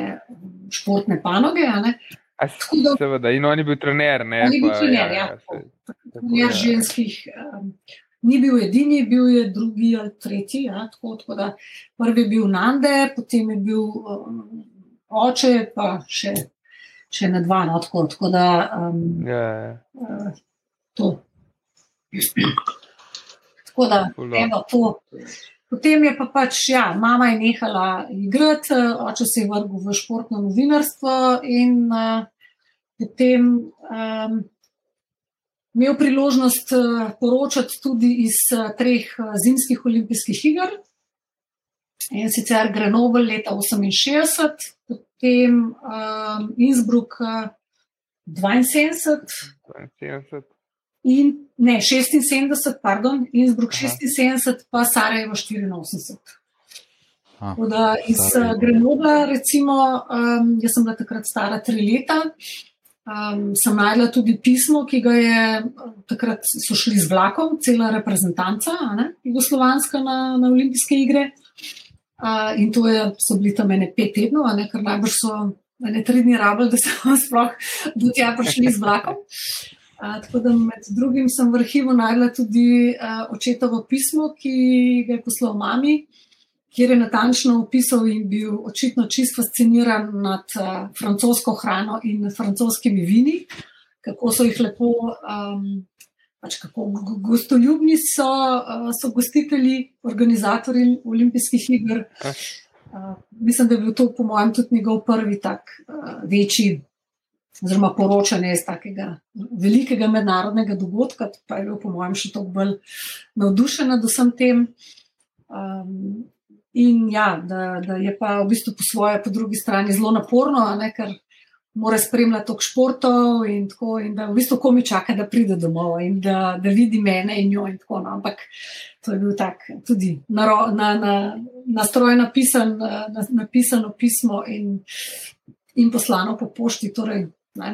športne panoge. Da, seveda, in on je bil trener. Ne, on je bil trener, ja. ja, trener ženskih. Um, ni bil edini, bil je drugi ali tretji. Ja, tako, tako da, prvi je bil Nande, potem je bil um, oče, pa še, še na dva. No, tako, tako da, um, yeah. Ja, uh, to. Tako da, evo, to. Potem je pa pač, ja, mama je nehala igrati, oče se je vrgel v športno novinarstvo in uh, potem. Um, imel priložnost eh, poročati tudi iz eh, treh eh, zimskih olimpijskih iger. In sicer Grenoble leta 68, potem um, Innsbruck 72, 72. In, ne 76, pardon, Innsbruck Aha. 76, pa Sarajevo 84. Da, iz Grenoble, recimo, um, jaz sem bila takrat stara tri leta, Um, sem najdla tudi pismo, ki ga je takrat so šli z vlakom, cela reprezentanca, ne, jugoslovanska na, na olimpijske igre. Uh, in to je, so bili tam ene pet tednov, ne, ker najbrž so ene tri dni rabili, da so sploh do tja prišli z vlakom. Uh, tako da med drugim sem v arhivu najdla tudi uh, očetovo pismo, ki ga je poslal mami, kjer je natančno opisal in bil očitno čist fasciniran nad uh, francosko hrano in francoskimi vini, kako so jih lepo, um, pač kako gostoljubni so, uh, so gostitelji, organizatori olimpijskih iger. Uh, mislim, da je bil to, po mojem, tudi njegov prvi tak uh, večji. Oziroma, poročanje iz takega velikega mednarodnega dogodka, pa je bil, po mojem, še toliko bolj navdušen nad vsem tem. Um, In ja, da, da je pa v bistvu po svoje, po drugi strani zelo naporno, ne, ker mora spremljati tok športov in tako, in da v bistvu komi čaka, da pride domov in da, da vidi mene in jo in tako. No. Ampak to je bil tak tudi na, na, na, na stroj napisan, na, napisano pismo in, in poslano po pošti. Torej, ne,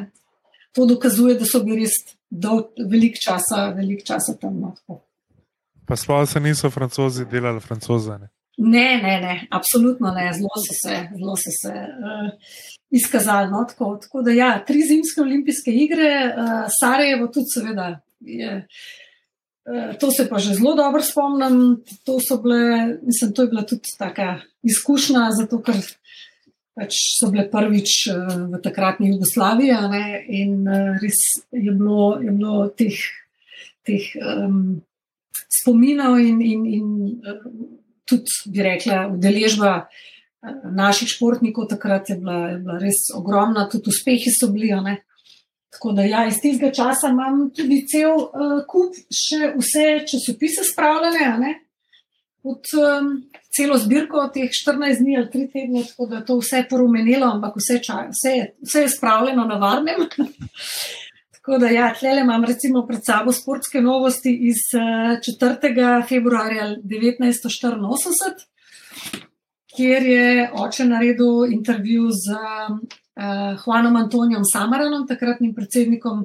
to dokazuje, da so bili res dolg, velik časa, velik časa tam. No, pa sploh se niso francozi delali francozane. Ne, ne, ne, absolutno ne, zelo so se, zelo so se uh, izkazali. No, tako, tako da, ja, tri zimske olimpijske igre, uh, Sarajevo tudi, seveda. Je, uh, to se pa že zelo dobro spomnim. To, bile, mislim, to je bila tudi taka izkušnja, zato ker pač so bile prvič uh, v takratni Jugoslaviji ne, in uh, res je bilo, je bilo teh, teh um, spominov in. in, in uh, tudi, bi rekla, udeležba eh, naših športnikov takrat je bila, je bila res ogromna, tudi uspehi so bili. Ne? Tako da, ja, iz tistega časa imam tudi cel uh, kup, še vse časopise spravljene, kot um, celo zbirko teh 14 dni ali 3 tedne, tako da to vse porumenilo, ampak vse, čaj, vse, vse je spravljeno na varnem. Tako da, ja, tle imam recimo pred sabo sportske novosti iz 4. Eh, februarja 1984, kjer je oče naredil intervju z uh, Juanom Antonijom Samaranom, takratnim predsednikom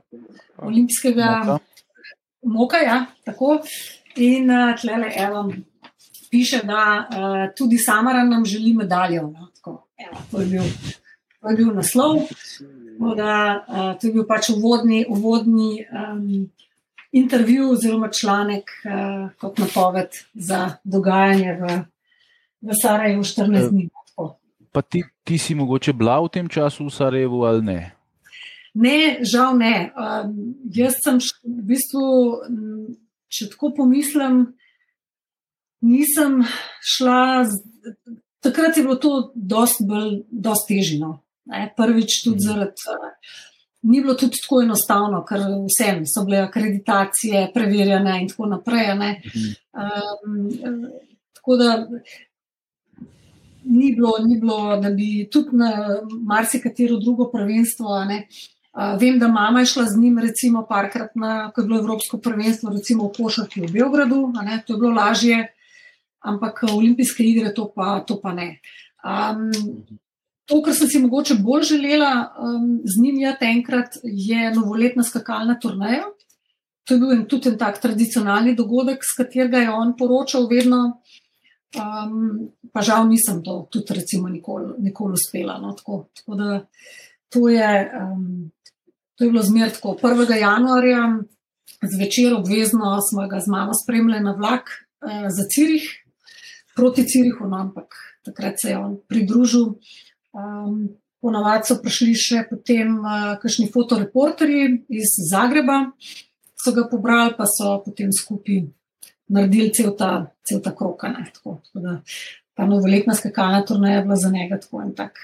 olimpijskega Moka. Ja, in uh, tle le evo. Piše, da uh, tudi Samaran nam želi medaljo. No? Tako, evo, to, je bil, to je bil naslov. Da, uh, to je bil pač uvodni, uvodni um, intervju oziroma članek uh, kot napoved za dogajanje v, v Sarajevu 14 dni. Pa ti, ti si mogoče bila v tem času v Sarajevu ali ne? Ne, žal ne. Um, jaz sem v bistvu če tako pomislim, nisem šla. Z, takrat je bilo to dosti bolj, dosti težino. Prvič tudi zaradi. Ni bilo tudi tako enostavno, ker vsem so bile akreditacije, preverjene in tako naprej. Um, tako da ni bilo, ni bilo, da bi tudi na marsikatero drugo prvenstvo. Ne, uh, vem, da mama je šla z njim, recimo, parkrat na, ko je bilo Evropsko prvenstvo, recimo v Košarki v Beogradu, ne, to je bilo lažje, ampak olimpijske igre to pa, to pa ne. Um, To, kar sem si mogoče bolj želela um, z njim jati enkrat, je novoletna skakalna turnaja. To je bil en, tudi en tak tradicionalni dogodek, s katerega je on poročal vedno, Um, pa žal nisem to tudi recimo nikoli, nikoli uspela. No, tako, tako da to je, um, to je bilo zmer tako. 1. januarja zvečer obvezno smo ga z mamo spremljali na vlak uh, za Cirih, proti Cirihu, no, ampak takrat se je on pridružil. Um, Ponavadi so prišli še potem uh, kakšni fotoreporterji iz Zagreba, so ga pobrali, pa so potem skupaj naredili cel ta, cel ta krok. Ta novoletna skakalna turnaja je bila za njega tako en tak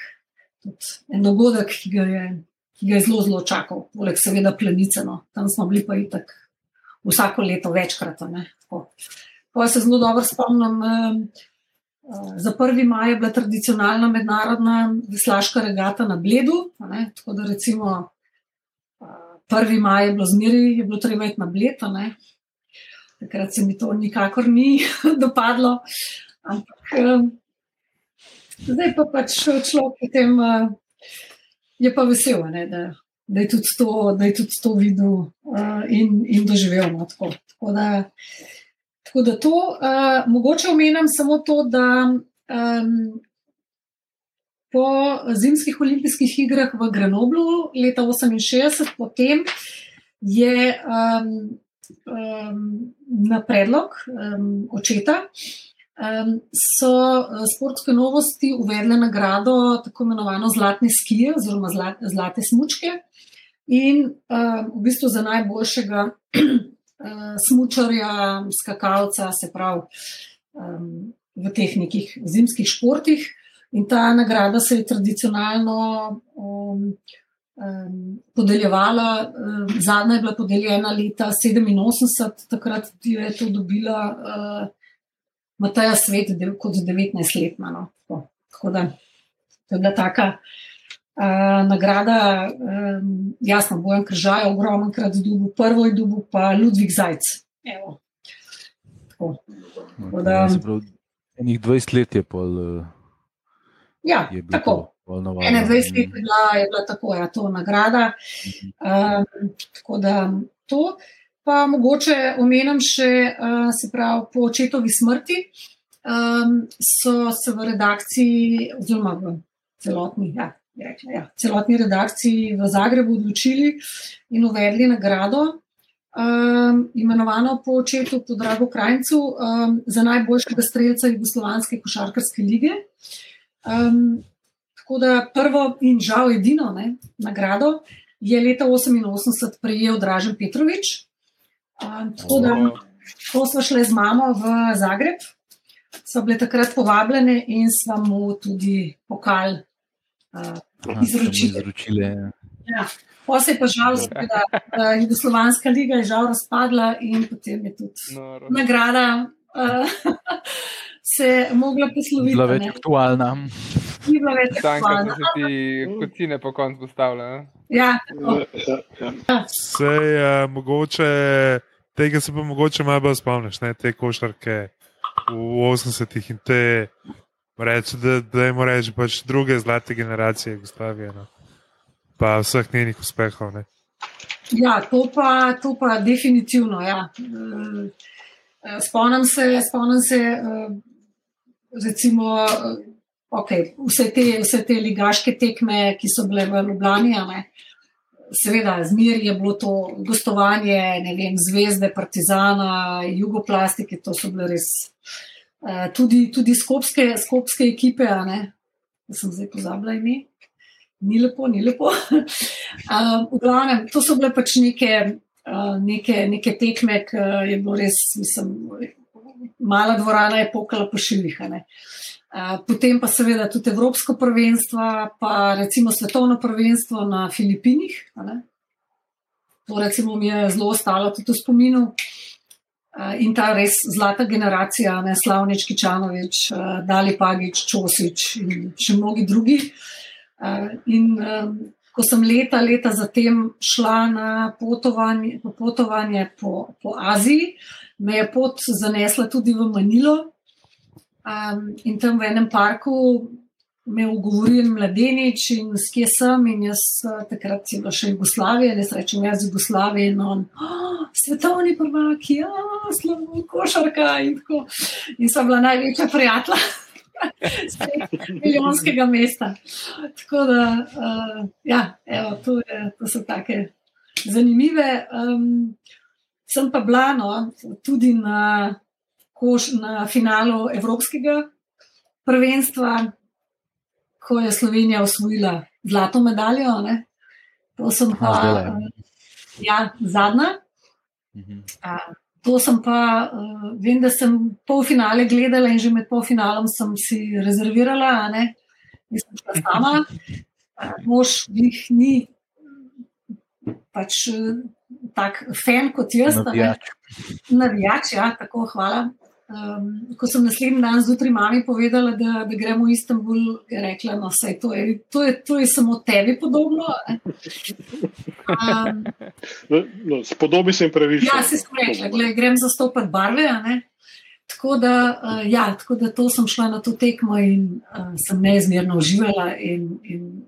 en dogodek, ki ga, je, ki ga je zelo, zelo čakal, poleg seveda plenice. No. Tam smo bili pa itak vsako leto večkrat. Pa se zelo dobro spomnim. Eh, za 1. maj je bila tradicionalna mednarodna veslaška regata na Bledu. Tako da recimo 1. maj je bilo zmeri, je bilo treba iti na Bled. Takrat se mi to nikakor ni *laughs* dopadlo. Ampak zdaj pa pač človek potem uh, je pa vesel, ne, da, da, je to, da je tudi to videl uh, in, in doživel. No, tako. Tako, da, tako da to, uh, mogoče omenjam samo to, da um, po zimskih olimpijskih igrah v Grenoblu leta 1968, potem je. Um, um, na predlog um, očeta, um, so uh, sportske novosti uvedle nagrado tako imenovano zlatne skije oziroma zlate, zlate smučke. In um, v bistvu za najboljšega smučarja, skakalca, se pravi um, v teh nekih zimskih športih. In ta nagrada se je tradicionalno um, um, podeljevala. Um, zadnja je bila podeljena leta 87, takrat je to dobila uh, Mataja Svet kot 19-letna. No. Tako, tako da to je bila taka. Uh, nagrada, um, jasno, bojem kržaj, ogromen krat dubu, prvo je dubu, pa Ludvik Zajc. Evo. Tako. Tako da, enih 20 let je pol. Uh, ja, je tako. To. 21 let je bila, je bila tako, ja, to nagrada. Um, tako da to. Pa mogoče omenjam še, uh, se pravi, po očetovi smrti um, so se v redakciji, oziroma v celotni, ja, rekla, ja, celotni redakciji v Zagrebu odločili in uvedli nagrado, um, imenovano po očetu, po Drago Krajcu, um, za najboljšega streljca Jugoslovanske košarkarske lige. Um, Tako da prvo in žal edino ne, nagrado je leta 1988 prejel Dražen Petrovič. Tako da, ko smo šli z mamo v Zagreb, so bile takrat povabljene in smo mu tudi pokal uh, izročili. Ja. Pa se je pa žal, da je Jugoslovanska liga je žal razpadla in potem je tudi no, nagrada uh, *laughs* se mogla posloviti. Bila več aktualna ni bilo več tako. Tako se ti kocine po koncu postavlja. Ja, Vse je mogoče, tega se pa mogoče malo bolj spomniš, ne, te košarke v 80-ih in te, reči, da, da jim reči, pač druge zlate generacije Jugoslavije. No. Pa vseh njenih uspehov. Ne. Ja, to pa, to pa definitivno. Ja. Spomnim se, spomnim se recimo okay, vse, te, vse te ligaške tekme, ki so bile v Ljubljani. Seveda, zmer je bilo to gostovanje, ne vem, zvezde, partizana, jugoplastike, to so bile res. Uh, tudi tudi skopske, skopske ekipe, ne, sem zdaj pozabila ime, ni lepo, ni lepo. uh, *laughs* v glavnem, to so bile pač neke neke, neke tekme, ki je bilo res, mislim, mala dvorana je pokala po šivih. Potem pa seveda tudi Evropsko prvenstvo, pa recimo svetovno prvenstvo na Filipinih. To recimo mi je zelo ostalo tudi v spominu. In ta res zlata generacija, ne Slavnič, Kičanovič, Dali Pagič, Čosič in še mnogi drugi. In ko sem leta, leta zatem šla na potovanje, potovanje po, po Aziji, me je pot zanesla tudi v Manilo. In tam v enem parku me je ugovoril mladenič in s kje sem. In jaz takrat sem bila še Jugoslavija, jaz rečem jaz Jugoslavija in on, oh, svetovni prvaki, ja, slovo, košarka in tako. In sem bila največja prijatelja *laughs* milijonskega mesta. Tako da, uh, ja, evo, to, je, to so take zanimive. Um, sem pa bila no, tudi na, koš, na finalu Evropskega prvenstva, ko je Slovenija osvojila zlato medaljo. Ne. To sem pa, uh, ja, zadnja. Mhm. Uh, To sem pa, uh, vem, da sem polfinale gledala in že med polfinalom sem si rezervirala, ne, nisem šla sama. *laughs* Mož jih ni pač uh, tak fan kot jaz. Navijač. Navijač, ja, tako hvala. Um, ko sem naslednji dan zjutraj mami povedala, da, da gremo v Istanbul, je rekla, no, to, to, to je samo tebi podobno. Um, no, no, Spodobi se jim pravično. Ja, se sem rekla, gled, grem zastopati barve. Tako da, uh, ja, tako da to sem šla na to tekmo in uh, sem neizmerno uživala in, in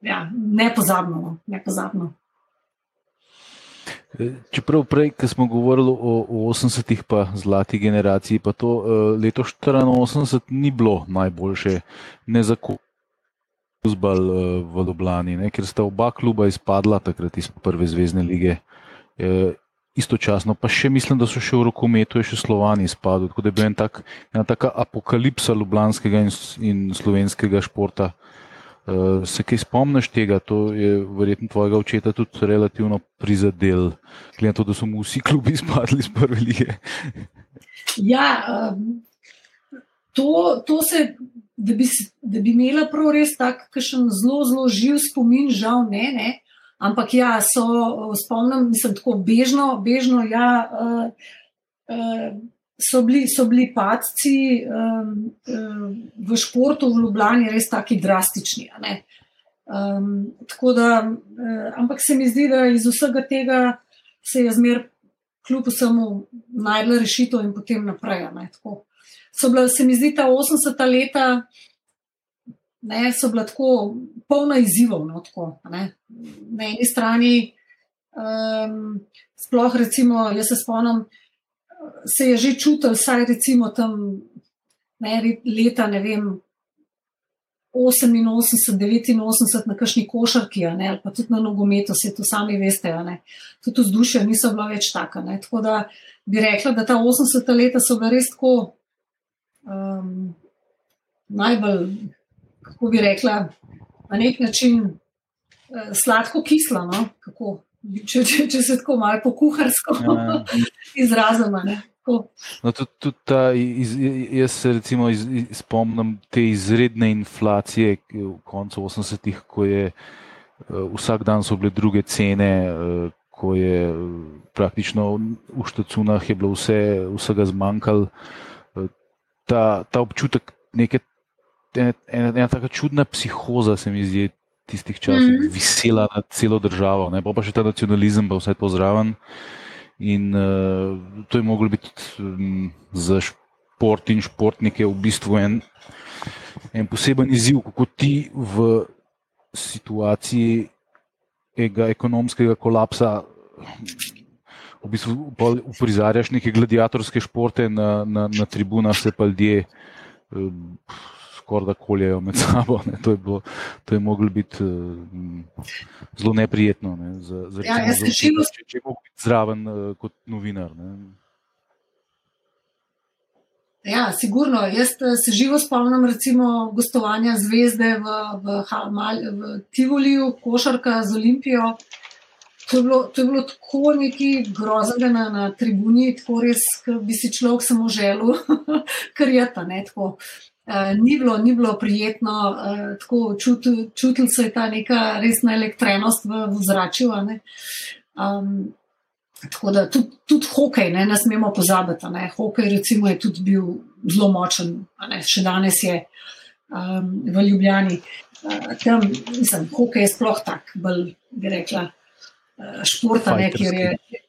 ja, nepozabno. No, nepozabno. Čeprav prej, ko smo govorili o, o 80-ih, pa zlati generaciji, pa to uh, leto 84 ni bilo najboljše, ne za Kuzbal uh, v Ljubljani, ne, ker sta oba kluba izpadla takrat iz prve zvezdne lige. Uh, istočasno, pa še mislim, da so še v rokometu, še Slovani izpadli. Tako da je bila en tak, ena taka apokalipsa ljubljanskega in, in slovenskega športa. Uh, se kaj spomniš tega, to je verjetno tvojega očeta tudi relativno prizadel, glede na to, da so mu vsi klubi *laughs* izpadli iz prve lige. Ja, um, to, to se, da bi, da bi imela prav res takšen zelo, zelo živ spomin, žal ne, ne. ampak ja, so, spomnim, mislim, tako bežno, bežno ja. Uh, uh, so bili, so bili padci um, um, v športu v Ljubljani res tako drastični. Um, da, um, ampak se mi zdi, da iz vsega tega se je zmer, kljub vsemu, najdla rešitev in potem naprej. So bila, se mi zdi, ta 80-ta leta. Ne, so bila tako polna izzivov. No, tako, Na eni strani, um, sploh recimo, jaz se spomnim, se je že čutil, saj recimo tam ne, leta, ne vem, 88, 89 na kakšni košarki, ne, ali pa tudi na nogometu, se to sami veste, ne, tudi vzdušje niso bila več taka. Ne, tako da bi rekla, da ta 80 leta so bila res tako um, najbolj, kako bi rekla, na nek način uh, sladko-kisla, no, kako če, če, če se tako malo pokuharsko ja. *laughs* izrazimo. No, tudi, tudi ta, iz, jaz se recimo iz, iz, spomnim te izredne inflacije v koncu 80-ih, ko je uh, vsak dan so bile druge cene, uh, ko je uh, praktično v štacunah je bilo vse, vsega zmanjkalo. Uh, ta, ta občutek neke. Ena, ena, ena tako čudna psihoza se mi zdi, tistih časih mm visela nad celo državo, ne? pa še ta nacionalizem, pa vse to zraven. In uh, to je moglo biti um, za šport in športnike v bistvu en, en poseben izziv, kako ti v situaciji ekonomskega kolapsa. V bistvu uprizarjaš neke gladiatorske športe na, na, na tribunah, se pa ljudje um, skoraj da koljejo med sabo. Ne. To je, bilo, to je moglo biti uh, zelo neprijetno. Ne, za, za ja, jaz sem živo zraven uh, kot novinar. Ne. Ja, sigurno. Jaz eh, se živo spomnim, recimo, gostovanja zvezde v, v, v Tivoliju, košarka z Olimpijo. To je, bilo, to je bilo tako neki groznega na, na tribuni, tako res, da bi si človek samo želel, *laughs* kar je ta ne. Tako. Uh, ni, bilo, ni bilo prijetno, uh, tako čutil, čutil se je ta neka resna elektrenost v, v zraku. Um, tako da tudi, tudi hokej, ne, ne smemo pozabiti. Ne. Hokej, recimo, je tudi bil zelo močen, še danes je um, v Ljubljani. Uh, tam, mislim, hokej je sploh tak, bolj bi rekla, uh, športa, ne, kjer je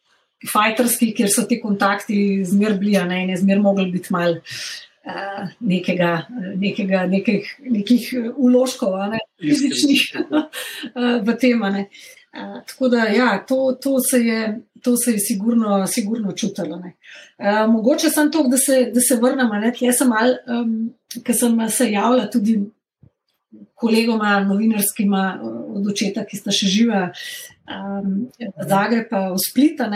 fajterski, kjer so ti kontakti zmer blija ne, in je zmer mogli biti mal. Uh, nekega, nekega, nekih, nekih uložkov, ne, fizičnih, uh, *laughs* v tem. Uh, tako da, ja, to, to se je, to se je sigurno, sigurno čutilo. Uh, mogoče sem to, da se, da se vrnem. Jaz sem mal, um, ker sem se javila tudi kolegoma, novinarskima od očeta, ki sta še živa um, v Zagrebu, v Splitu,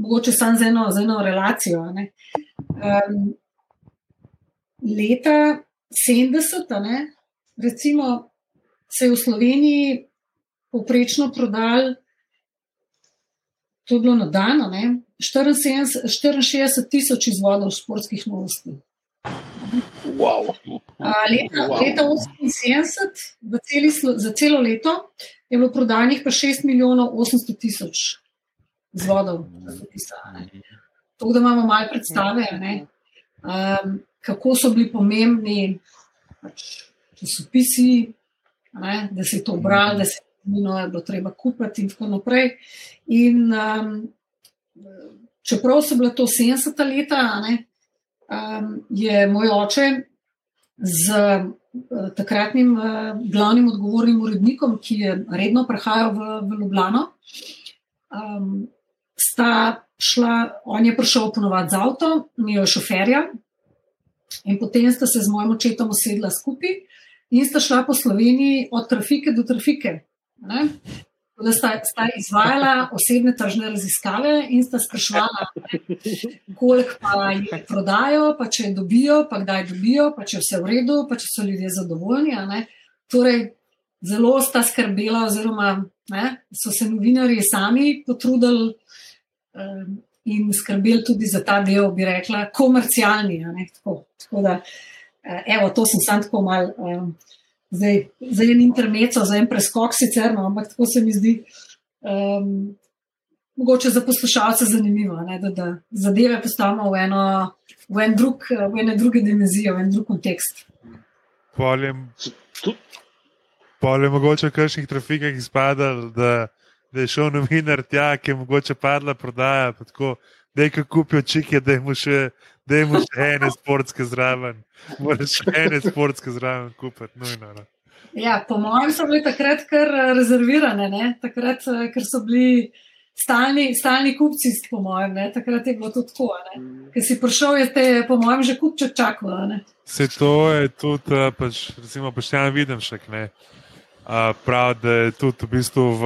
mogoče sem z eno, z eno relacijo. Um, leta 70, ne, recimo, se je v Sloveniji povprečno prodal, to je bilo na dan, 64 tisoč izvodov športskih novosti. Wow. Leta, wow. leta 78, celi, za celo leto, je bilo prodanih pa 6 milijonov 800 tisoč izvodov. To, da imamo malo predstave. Um, kako so bili pomembni pač, časopisi, ne, da se je to bralo, da se je bilo treba kupiti, in tako naprej. In, um, čeprav so bile to 70 leta, ne, um, je moj oče z uh, takratnim uh, glavnim odgovornim urednikom, ki je redno prihajal v, v Ljubljano. Um, sta šla, on je prišel ponovadi z avtom, mi je šoferja, In potem sta se z mojim očetom usedla skupaj in sta šla po Sloveniji od trafike do trafike. Ne? Da sta, sta izvajala osebne tržne raziskave in sta sprašvala, koliko pa jih prodajo, pa če dobijo, pa kdaj dobijo, pa če vse v redu, pa če so ljudje zadovoljni. Torej, zelo sta skrbela, oziroma ne, so se novinari sami potrudili. Um, in skrbeli tudi za ta del, bi rekla, komercialni. Tako, tako da, eh, evo, to sem sam tako mal, um, zdaj, zdaj en intermezzo, za en preskok sicer, no, ampak tako se mi zdi. Um, Mogoče za poslušalce zanimivo, ne, da, da zadeve postavimo v eno, v en drug, v ene druge dimenzije, v en drug kontekst. Poljem, poljem mogoče v kakšnih trafikah izpadal, da da je šel novinar tja, ki je mogoče padla prodaja. Da je kupil čike, da je še, da je še ene sportske zraven. Moraš še ene sportske zraven kupiti. Nujno, no. Ja, po mojem so bili takrat kar eh, rezervirane, ne? takrat, eh, ker so bili stalni, stalni kupci, po mojem, ne? takrat je bilo to tako. Ker si prišel, je te, po mojem, že kupče čakalo. Se to je tudi, eh, pač, recimo, poštejem, vidim še kaj pravi, da je tudi v, bistvu v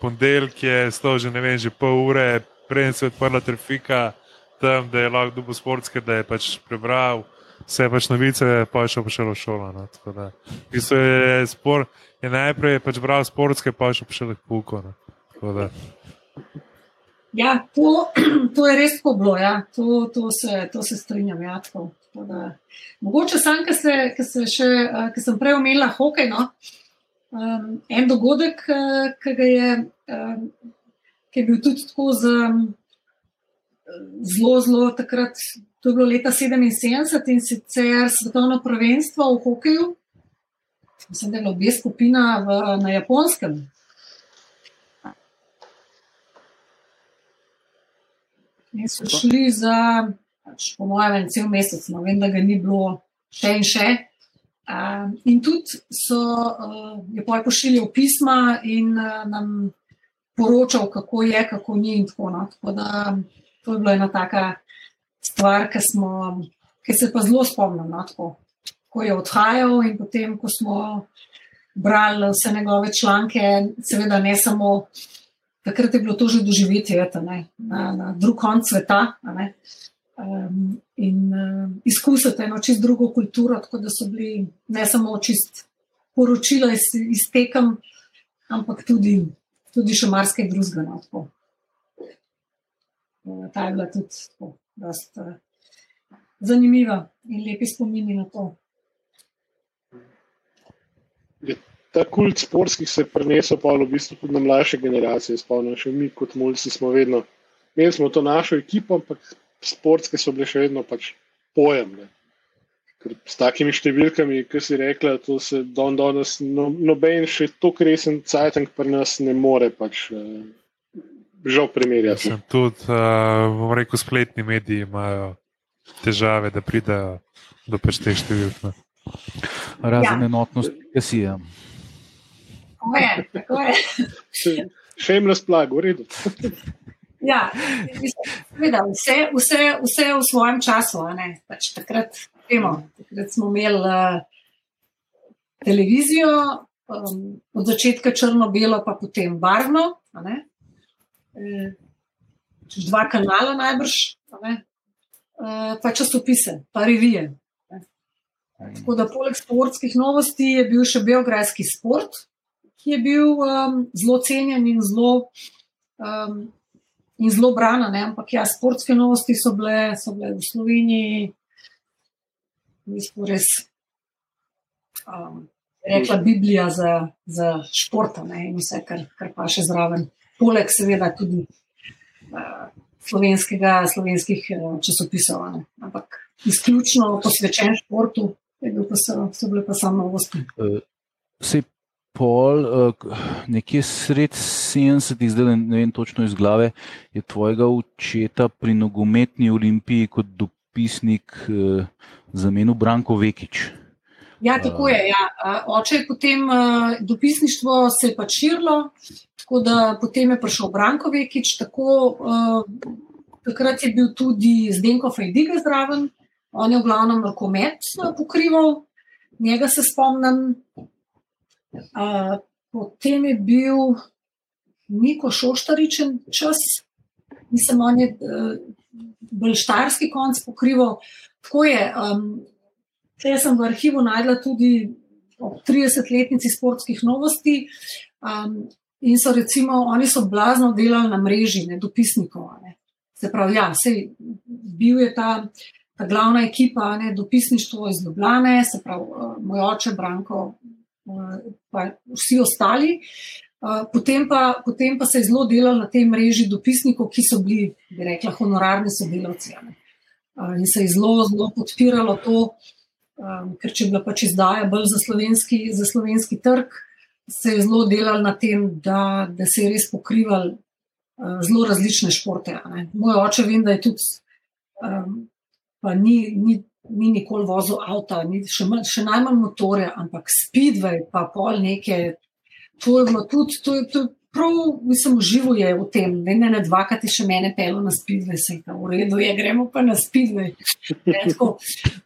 ponedeljek stalo že, vem, že pol ure, preden se je odprla trafika, tam, da je lahko dubo sportske, da je pač prebral vse pač novice, pa je šel pa še v šolo. No, da, v bistvu je, spor, je najprej pač bral sportske, pa je šel pa še v puko. No, ja, to, *clears throat* to je res tako bilo, ja. to, to, se, to se strinjam. Ja, tako, tako da, mogoče sam, ki sem prej omenila hokej. No, uh, um, en dogodek, uh, ki, je, um, ki je bil tudi tako zelo, zelo takrat. To je bilo leta 77 in sicer svetovno prvenstvo v hokeju. Mislim, da je bila obe skupina v, na japonskem. In so šli za, pač, po mojem, cel mesec, no, vem, da ga ni bilo še in še. Um, in tudi so uh, je pošiljali pisma in uh, nam poročal, kako je, kako ni. In tako, no. tako da to je bila ena taka stvar, ki, smo, ki se pa zelo spomnim. No, tako, ko je odhajal in potem, ko smo brali vse njegove članke, seveda ne samo. Takrat je bilo to že doživetje na, na drug konc sveta um, in uh, izkusiti eno čist drugo kulturo, tako da so bili ne samo čist poročila iz, iz tekem, ampak tudi tudi še marsikaj drugega. No, tako. Eh, Ta je bila tudi tako, dost, uh, zanimiva in lepi spomini na to. Ta kult sportskih se je prenesel pa v bistvu tudi na mlajše generacije. Spomnim se, mi kot mulci smo vedno, imeli smo to našo ekipo, ampak sportske so bile še vedno pač pojem. Ne. Ker s takimi številkami, ki si rekla, to se don danes no, noben še tako resen cajtank pri nas ne more pač uh, žal primerjati. Mislim, tudi, uh, bom rekel, spletni mediji imajo težave, da pridejo do pač teh številk. Razen Ja. enotnost, ki si je. Tako je, tako je. Shameless plug, v redu. Ja, seveda, vse, vse, vse v svojem času. Pač takrat, vemo, takrat smo imeli uh, televizijo, um, od začetka črno-belo, pa potem barvno. Eh, čez dva kanala najbrž. Eh, pa časopise, pa revije. ne. Tako da poleg sportskih novosti je bil še Beograjski sport, ki je bil um, zelo cenjen in zelo um, in zelo brana. Ne? Ampak ja, sportske novosti so bile, so bile v Sloveniji, mislim, res. Um, Rekla Biblija za, za šport in vse, kar, kar pa še zraven. Poleg, seveda, tudi uh, slovenskega, slovenskih uh, časopisov. ne. Ampak izključno posvečen športu, je bil pa so, so bile pa samo novosti. Sej pol, eh, nekje sred 70-ih, zdaj ne- vem točno iz glave, je tvojega očeta pri nogometni olimpiji kot dopisnik eh, zamenil Branko Vekič. Ja, tako je. Ja. Oče je potem uh, dopisništvo se je pač širilo, tako da potem je prišel Brankovič. Tako, uh, takrat je bil tudi Zdenko Fajdiga zraven, on je v glavnem rokomet pokrival, njega se spomnim. Uh, potem je bil Niko Šoštaričen čas, mislim, on je uh, bolj štarski konc pokrival. Tako je. Um, Jaz sem v arhivu najdla tudi ob 30-letnici sportskih novosti. Um, in so recimo, oni so blazno delali na mreži, ne dopisnikov. Ne. Se pravi, ja, sej, bil je ta, ta glavna ekipa, ne, dopisništvo iz Ljubljane, se pravi, moj oče, Branko, pa vsi ostali. Potem, pa, potem pa se je zelo delalo na tej mreži dopisnikov, ki so bili, bi rekla, honorarni sodelavci. in se je zelo, zelo podpiralo to, ker če je bila pač izdaja bolj za slovenski, za slovenski trg, se je zelo delal na tem, da, da se je res pokrival zelo različne športe. ne. Moj oče vem, da je tudi, pa ni, ni, ni nikoli vozil avta, ni, še, manj, še najmanj motorja, ampak speedway, pa pol neke. To je bilo tudi, to je, to je prav, mislim, uživuje v tem. Ne, ne, ne dvakrat je še mene pelo na speedway, se je v redu, je, gremo pa na speedway. Ne, tako,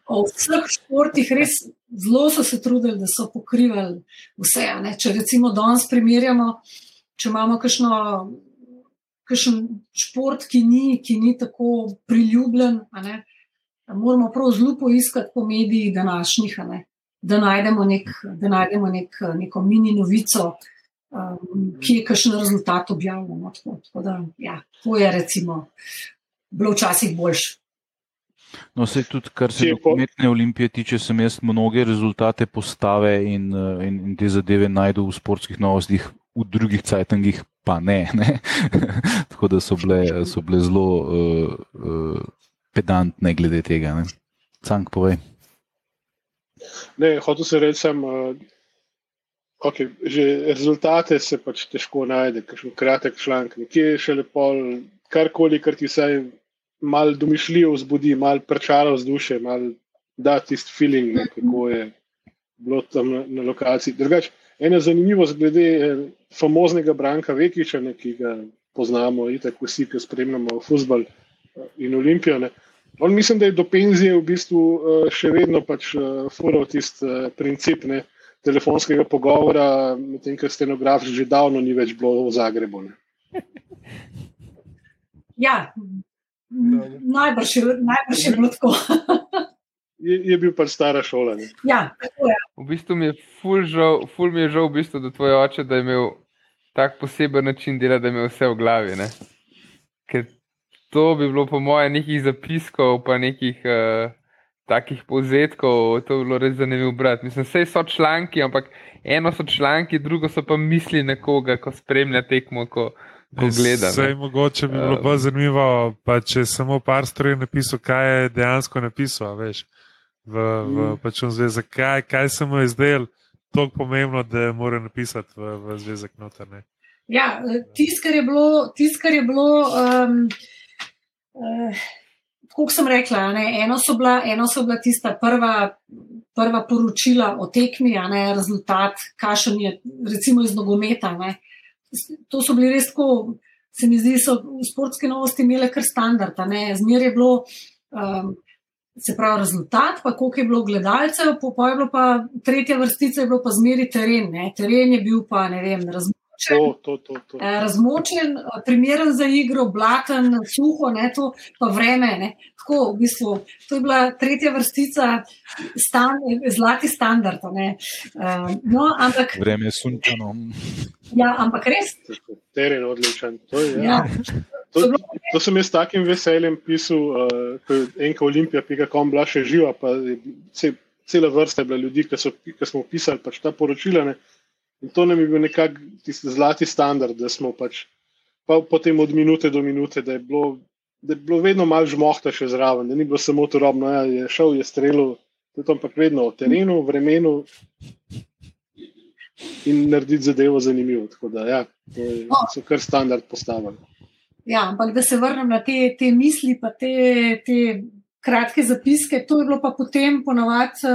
o vseh športih res zelo so se trudili, da so pokrivali vse. ne. Če recimo danes primerjamo, če imamo kakšno, kakšen šport, ki ni, ki ni tako priljubljen, moramo prav zelo poiskati po medijih današnjih, ne, da najdemo, nek, da najdemo nek, neko mini novico, um, ki je kakšen rezultat objavljen. no, Tako, tako da, ja, to je recimo bilo včasih boljše. No, se tudi, kar se nogometne olimpije tiče, sem jaz mnoge rezultate postave in, eh, in, in te zadeve najdel v sportskih novostih, v drugih cajtangih pa ne. ne? *laughs* Tako da so bile, so bile zelo uh, uh, pedantne glede tega. Ne? Cank, povej. Ne, hotel sem reči, sem, uh, okay, že rezultate se pač težko najde, kakšen kratek članek, nekje še lepo, karkoli, kar ti vsaj malo domišljijo vzbudi, malo prečalo vzdušje, malo da tisti feeling, ne, kako je bilo tam na, na lokaciji. Drugač, ena zanimivost glede eh, famoznega Branka Vekiča, ne, ki ga poznamo, itak vsi, ki spremljamo futbol eh, in olimpijo. Ne, On mislim, da je do penzije v bistvu uh, še vedno pač uh, fural tisti uh, princip ne, telefonskega pogovora, medtem ko stenograf že davno ni več bilo v Zagrebu. Ne. *laughs* Ja, najbrž je, najbrž je bilo tako. *laughs* Je, je bil pač stara šola. Ne. ja, tako je. V bistvu mi je ful, žal, ful mi je žal, v bistvu, da tvoj oče, da je imel tak poseben način dela, da je vse v glavi. Ne? Ker to bi bilo, po mojem, nekih zapiskov, pa nekih uh, takih povzetkov, to bi bilo res zanimivo brati. Mislim, vse so članki, ampak eno so članki, drugo so pa misli nekoga, ko spremlja tekmo. Ko, Vse je mogoče bi bilo uh, bolj zanimivo, pa če samo par stvari napisal, kaj je dejansko napisal, veš, v, v mm. pač zvezek, kaj, kaj se mu je zdel tako pomembno, da mora napisati v, v zvezek noter. Ne? Ja, tisto, kar je bilo, tis, kar je bilo um, uh, kot sem rekla, ne, eno, so bila, eno so bila tista prva, prva poročila o tekmi, a ne rezultat, kašen je, recimo iz nogometa. Ne. To so bili res tako, se mi zdi, so v sportske novosti imele kar standard. Zmer je bilo, um, se pravi, rezultat, pa koliko je bilo gledalcev, po pa je bilo pa tretja vrstica, je bilo pa zmeri teren. Ne. Teren je bil pa, ne vem, razmerno To, to, to, to. Eh, razmočen, eh, primeren za igro, blaten, suho, ne, to pa vreme. Ne. Tako, v bistvu, to je bila tretja vrstica, stan, zlati standard. Uh, no, ampak, vreme je sunčano. Ja, ampak res. Teren je odličen. To, je, ja. to, to sem jaz s takim veseljem pisal, uh, ko je enka olimpija, pika kom bila še živa, pa je cela vrsta je bila ljudi, ki smo pisali pač ta poročila. Ne. In to nam je bil nekako tisti zlati standard, da smo pač pa potem od minute do minute, da je bilo, da je bilo vedno malo žmohta še zraven, da ni bilo samo to robno, ja, je šel, je strelil, da je to ampak vedno o terenu, vremenu in narediti zadevo zanimivo. Tako da, ja, to je, no. so kar standard postavili. Ja, ampak da se vrnem na te, te misli, pa te, te kratke zapiske, to je bilo pa potem ponovadi.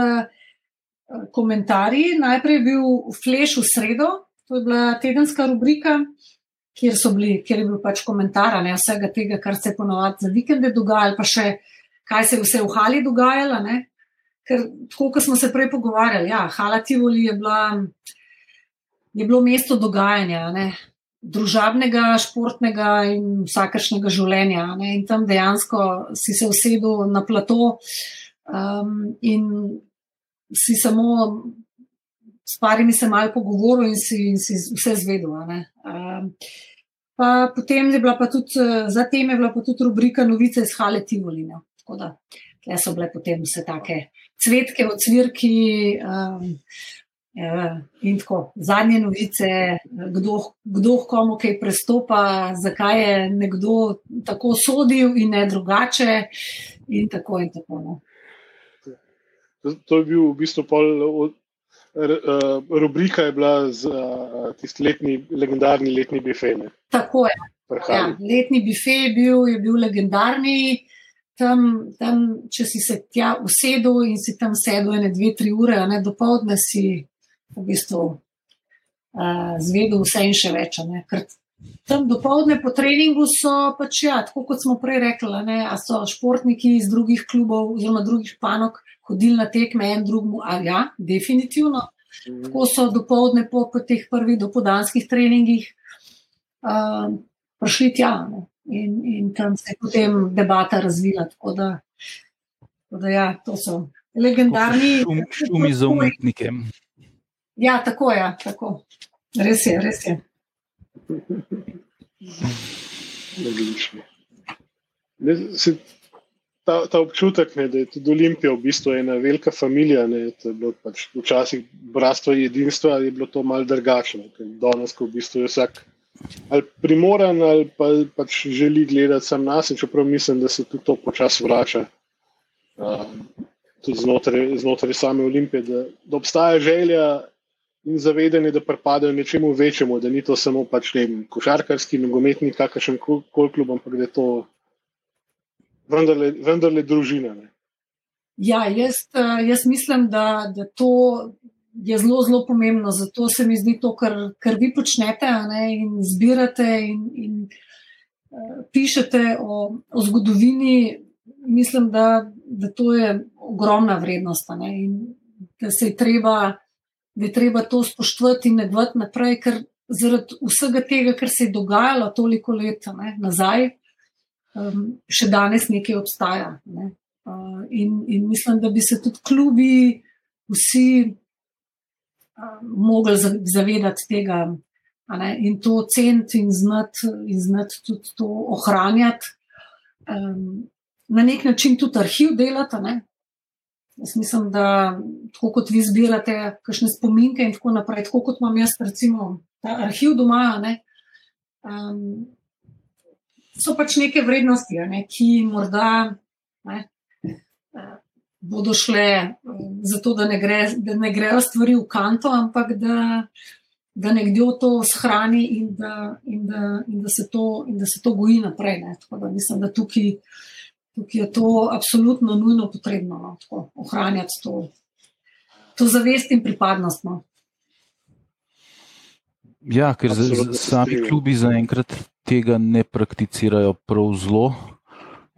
Komentarji. Najprej je bil Flash v sredo, to je bila tedenska rubrika, kjer, bili, kjer je bil pač komentar ne, vsega tega, kar se je ponovadi za vikende dogajalo, pa še kaj se je vse v Hali dogajalo. Ne. Ker, tako kot smo se prej pogovarjali, ja, Hala Tivoli je, bila, je bilo mesto dogajanja. Ne. Družabnega, športnega in vsakršnega življenja. Ne? In tam dejansko si se usedel na plato um, in si samo s parimi se malo pogovoril in si, in si vse zvedel. Um, pa potem je bila pa tudi, zatem je bila pa tudi rubrika Novice iz Hale Tivolina. Tako da tle so bile potem vse take cvetke, odsvirki. Um, In tako, zadnje novice, kdo, kdo komu kaj prestopa, zakaj je nekdo tako sodil in ne drugače, in tako in tako. No. To je bil v bistvu pol. Uh, rubrika je bila za uh, tisti letni, legendarni letni bife. Ne? Tako je. Ja, letni bife je bil, je bil legendarni. Tam, tam, če si se tja usedel in si tam sedel ene dve, tri ure, a ne do povdne, si v bistvu uh, zvedel vse in še več. Ker tam do povdne po treningu so pač, ja, tako kot smo prej rekli, ne, so športniki iz drugih klubov oziroma drugih panok hodili na tekme en drugemu, ali ja, definitivno. Mhm. Tako so do povdne po, po teh prvih dopodanskih treningih uh, prišli tja ne? in, in tam se je potem debata razvila. Tako da, tako da ja, to so legendarni. Šum, šumi za umetnike. Ja, tako je. Ja, tako. Res je, res je. Se, ta, ta občutek, ne, da je tudi Olimpija v bistvu ena velika družina. Pač včasih bratstvo in jedinstvo je bilo to malce drugačno. Danes, ko v bistvu je vsak ali primoran ali pa, pač želi gledati sam nas, čeprav mislim, da se tudi to počasi vrača. Uh, tudi znotraj, znotraj same Olimpije, da, da obstaja želja in zavedanje, da pripadajo nečemu večjemu, da ni to samo pač, vem, košarkarski, nogometni, kakršen koli klub, ampak da je to vendarle, vendarle družina. Ne? Ja, jaz, eh, jaz mislim, da, da to je zelo, zelo pomembno. Zato se mi zdi to, kar, kar vi počnete ne, in zbirate in, in uh, pišete o, o zgodovini. Mislim, da, da to je ogromna vrednost ne, in da se je treba, da je treba to spoštovati in negovati naprej, ker zaradi vsega tega, kar se je dogajalo toliko let ne, nazaj, um, še danes nekaj obstaja. Ne? Uh, in, in mislim, da bi se tudi klubi vsi uh, mogli zavedati tega, in to ceniti in znati znat tudi to ohranjati. Um, na nek način tudi arhiv delati. Jaz mislim, da tako kot vi zbirate kakšne spominke in tako naprej, tako kot imam jaz, recimo, ta arhiv doma, ne, um, so pač neke vrednosti, ne, ki morda ne, uh, bodo šle zato, da ne, gre, da ne grejo stvari v kanto, ampak da da nekdo to shrani in da, in da, in da, se, to, in da se to goji naprej. Da mislim, da tukaj, tukaj je to absolutno nujno potrebno no, tako, ohranjati to, to zavest in pripadnost. No. Ja, ker z, z, sami klubi zaenkrat tega ne prakticirajo prav zelo,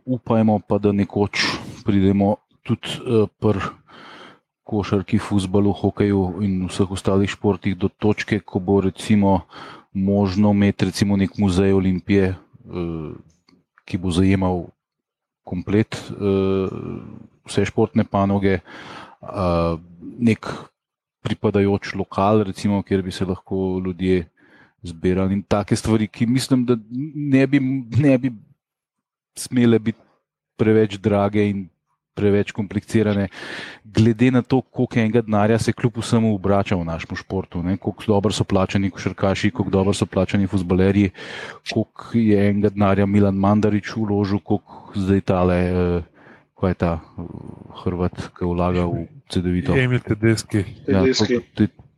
upajmo pa, da nekoč pridemo tudi uh, prvi košarki, futbalu, hokeju in vseh ostalih športih do točke, ko bo recimo možno imeti recimo nek muzej Olimpije, eh, ki bo zajemal komplet eh, vse športne panoge, eh, nek pripadajoč lokal, recimo, kjer bi se lahko ljudje zbirali in take stvari, ki mislim, da ne bi, ne bi smele biti preveč drage in preveč komplicirane, glede na to, koliko enega denarja se kljub vsemu obrača v našem športu, ne? koliko dobro so plačani košarkaši, koliko dobro so plačani futbalerji, koliko je enega denarja Milan Mandarič uložil, koliko zdaj tale, eh, kaj je ta eh, Hrvat, ki vlaga v CD-vito. Emil Tedeski. Ja,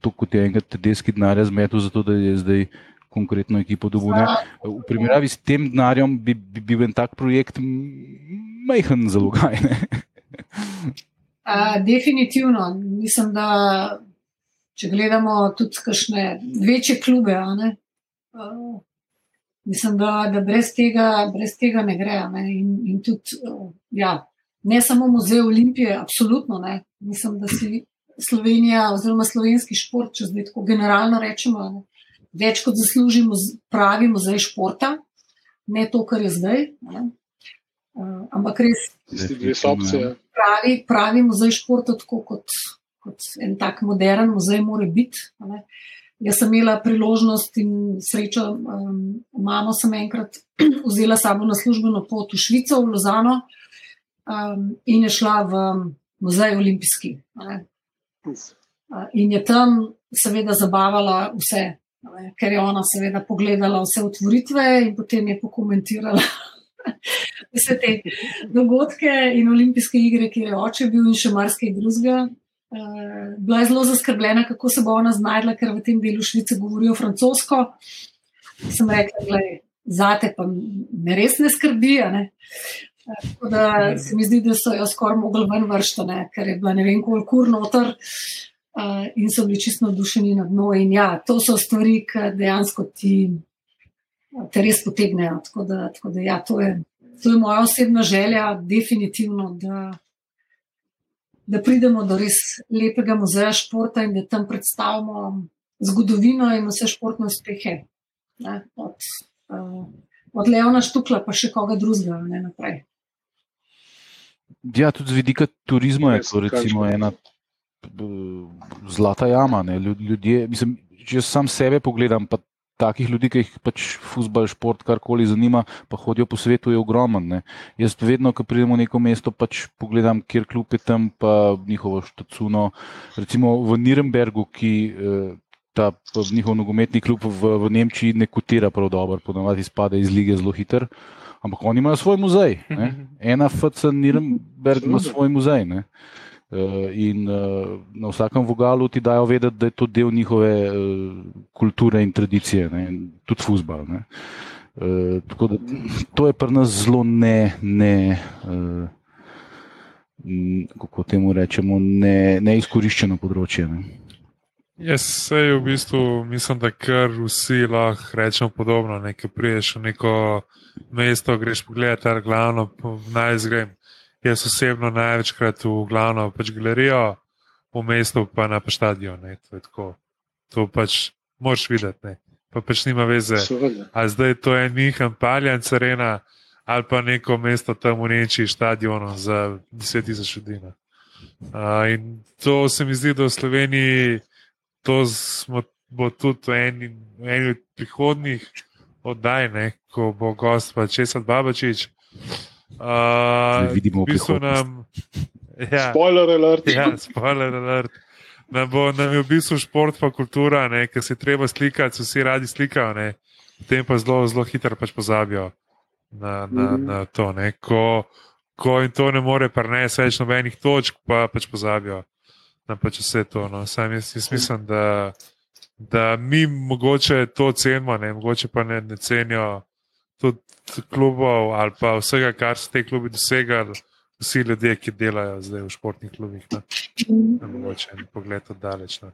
to, kot je enega Tedeski denarja zmetil, zato da je zdaj konkretno ekipo dovolj. V primerjavi s tem denarjem bi, bi bil en tak projekt majhen zalogaj. Uh, definitivno. Mislim, da če gledamo tudi kakšne večje klube, uh, mislim, da, da brez, tega, brez tega ne gre. Ne? In, in tudi, uh, ja, ne samo muzej Olimpije, absolutno ne. Mislim, da si Slovenija, oziroma slovenski šport, če zdaj tako generalno rečemo, ne? več kot zaslužimo pravi muzej športa, ne to, kar je zdaj. Ne? Uh, ampak res, pravi, pravi muzej športa, tako kot, kot en tak modern muzej, mora biti. Jaz sem imela priložnost in srečo, um, mamo sem enkrat *clears throat* vzela sabo na službeno pot v Švico, v Lozano um, in je šla v muzej olimpijski. In je tam seveda zabavala vse ker je ona seveda pogledala vse otvoritve in potem je pokomentirala *laughs* *laughs* vse te dogodke in olimpijske igre, kjer je oče bil in še marsikaj drugega. Uh, bila je zelo zaskrbljena, kako se bo ona znašla, ker v tem delu Švice govorijo francosko. Sem rekla, da zate pa me res ne skrbi. Ne? Tako da se mi zdi, da so jo skoraj mogli ven vršiti, ker je bila ne vem koliko ur noter. Uh, in so bili čisto navdušeni nad. In ja, to so stvari, ki dejansko ti te res potegnejo. Tako da, tako da ja, to, je, to je moja osebna želja, definitivno, da, da pridemo do res lepega muzeja športa in da tam predstavimo zgodovino in vse športne uspehe. Ne, od, uh, od Leona Štukla, pa še koga drugega, ne naprej. Ja, tudi z vidika turizma je to recimo ena zlata jama. Ljudje, mislim, če sam sebe pogledam, pa takih ljudi, ki jih pač futbol, šport, karkoli zanima, pa hodijo po svetu, je ogromen. Jaz vedno, ko pridem v neko mesto, pač pogledam, kjer kljub je tam, pa njihovo štacuno. Recimo v Nürnbergu, ki. Eh, ta njihov nogometni klub v, v Nemčiji ne kotira prav dobro, ponovadi izpade iz lige zelo hiter, ampak oni imajo svoj muzej. Ne? *laughs* Ena FC Nürnberg ima svoj muzej. Ne? Eh, in uh, na vsakem vogalu ti dajo vedeti, da je to del njihove uh, kulture in tradicije, ne? tudi fusbal. Tako da to je pri nas zelo ne, ne kako temu rečemo, ne, neizkoriščeno področje. Ne? Jaz se v bistvu mislim, da kar vsi lahko rečemo podobno. Nekaj priješ v neko mesto, greš pogledati, kar glavno, naj zgrem jaz osebno največkrat v glavno pač galerijo, v mestu pa na stadion. To, to pač moš videti, ne. pa pač nima veze. A zdaj to je njihov paljan carena ali pa neko mesto tam v Nemčiji, stadion za 10.000 ljudi. Uh, in to se mi zdi, da v Sloveniji to smo bo tudi v eni, v eni od prihodnjih oddaj, ne, ko bo gost pa Česar Babačič. Uh, vidimo v bistvu nam, *laughs* ja, Spoiler alert. ja, spoiler alert. Nam, bo, nam je v bistvu šport pa kultura, ki se treba slikati, vsi radi slikajo, ne, potem pa zelo, zelo hitro pač pozabijo na, na, Mhm. na to. Ne, ko, ko jim to ne more prenesti več nobenih točk, pa pač pozabijo na pač vse to. No. Sam jaz, jaz mislim, da, da mi mogoče to cenimo, ne, mogoče pa ne, ne cenijo tudi klubov ali pa vsega, kar so te klubi dosegali. Vsi ljudje, ki delajo zdaj v športnih klubih, no. ne mogoče en pogled od daleč. No.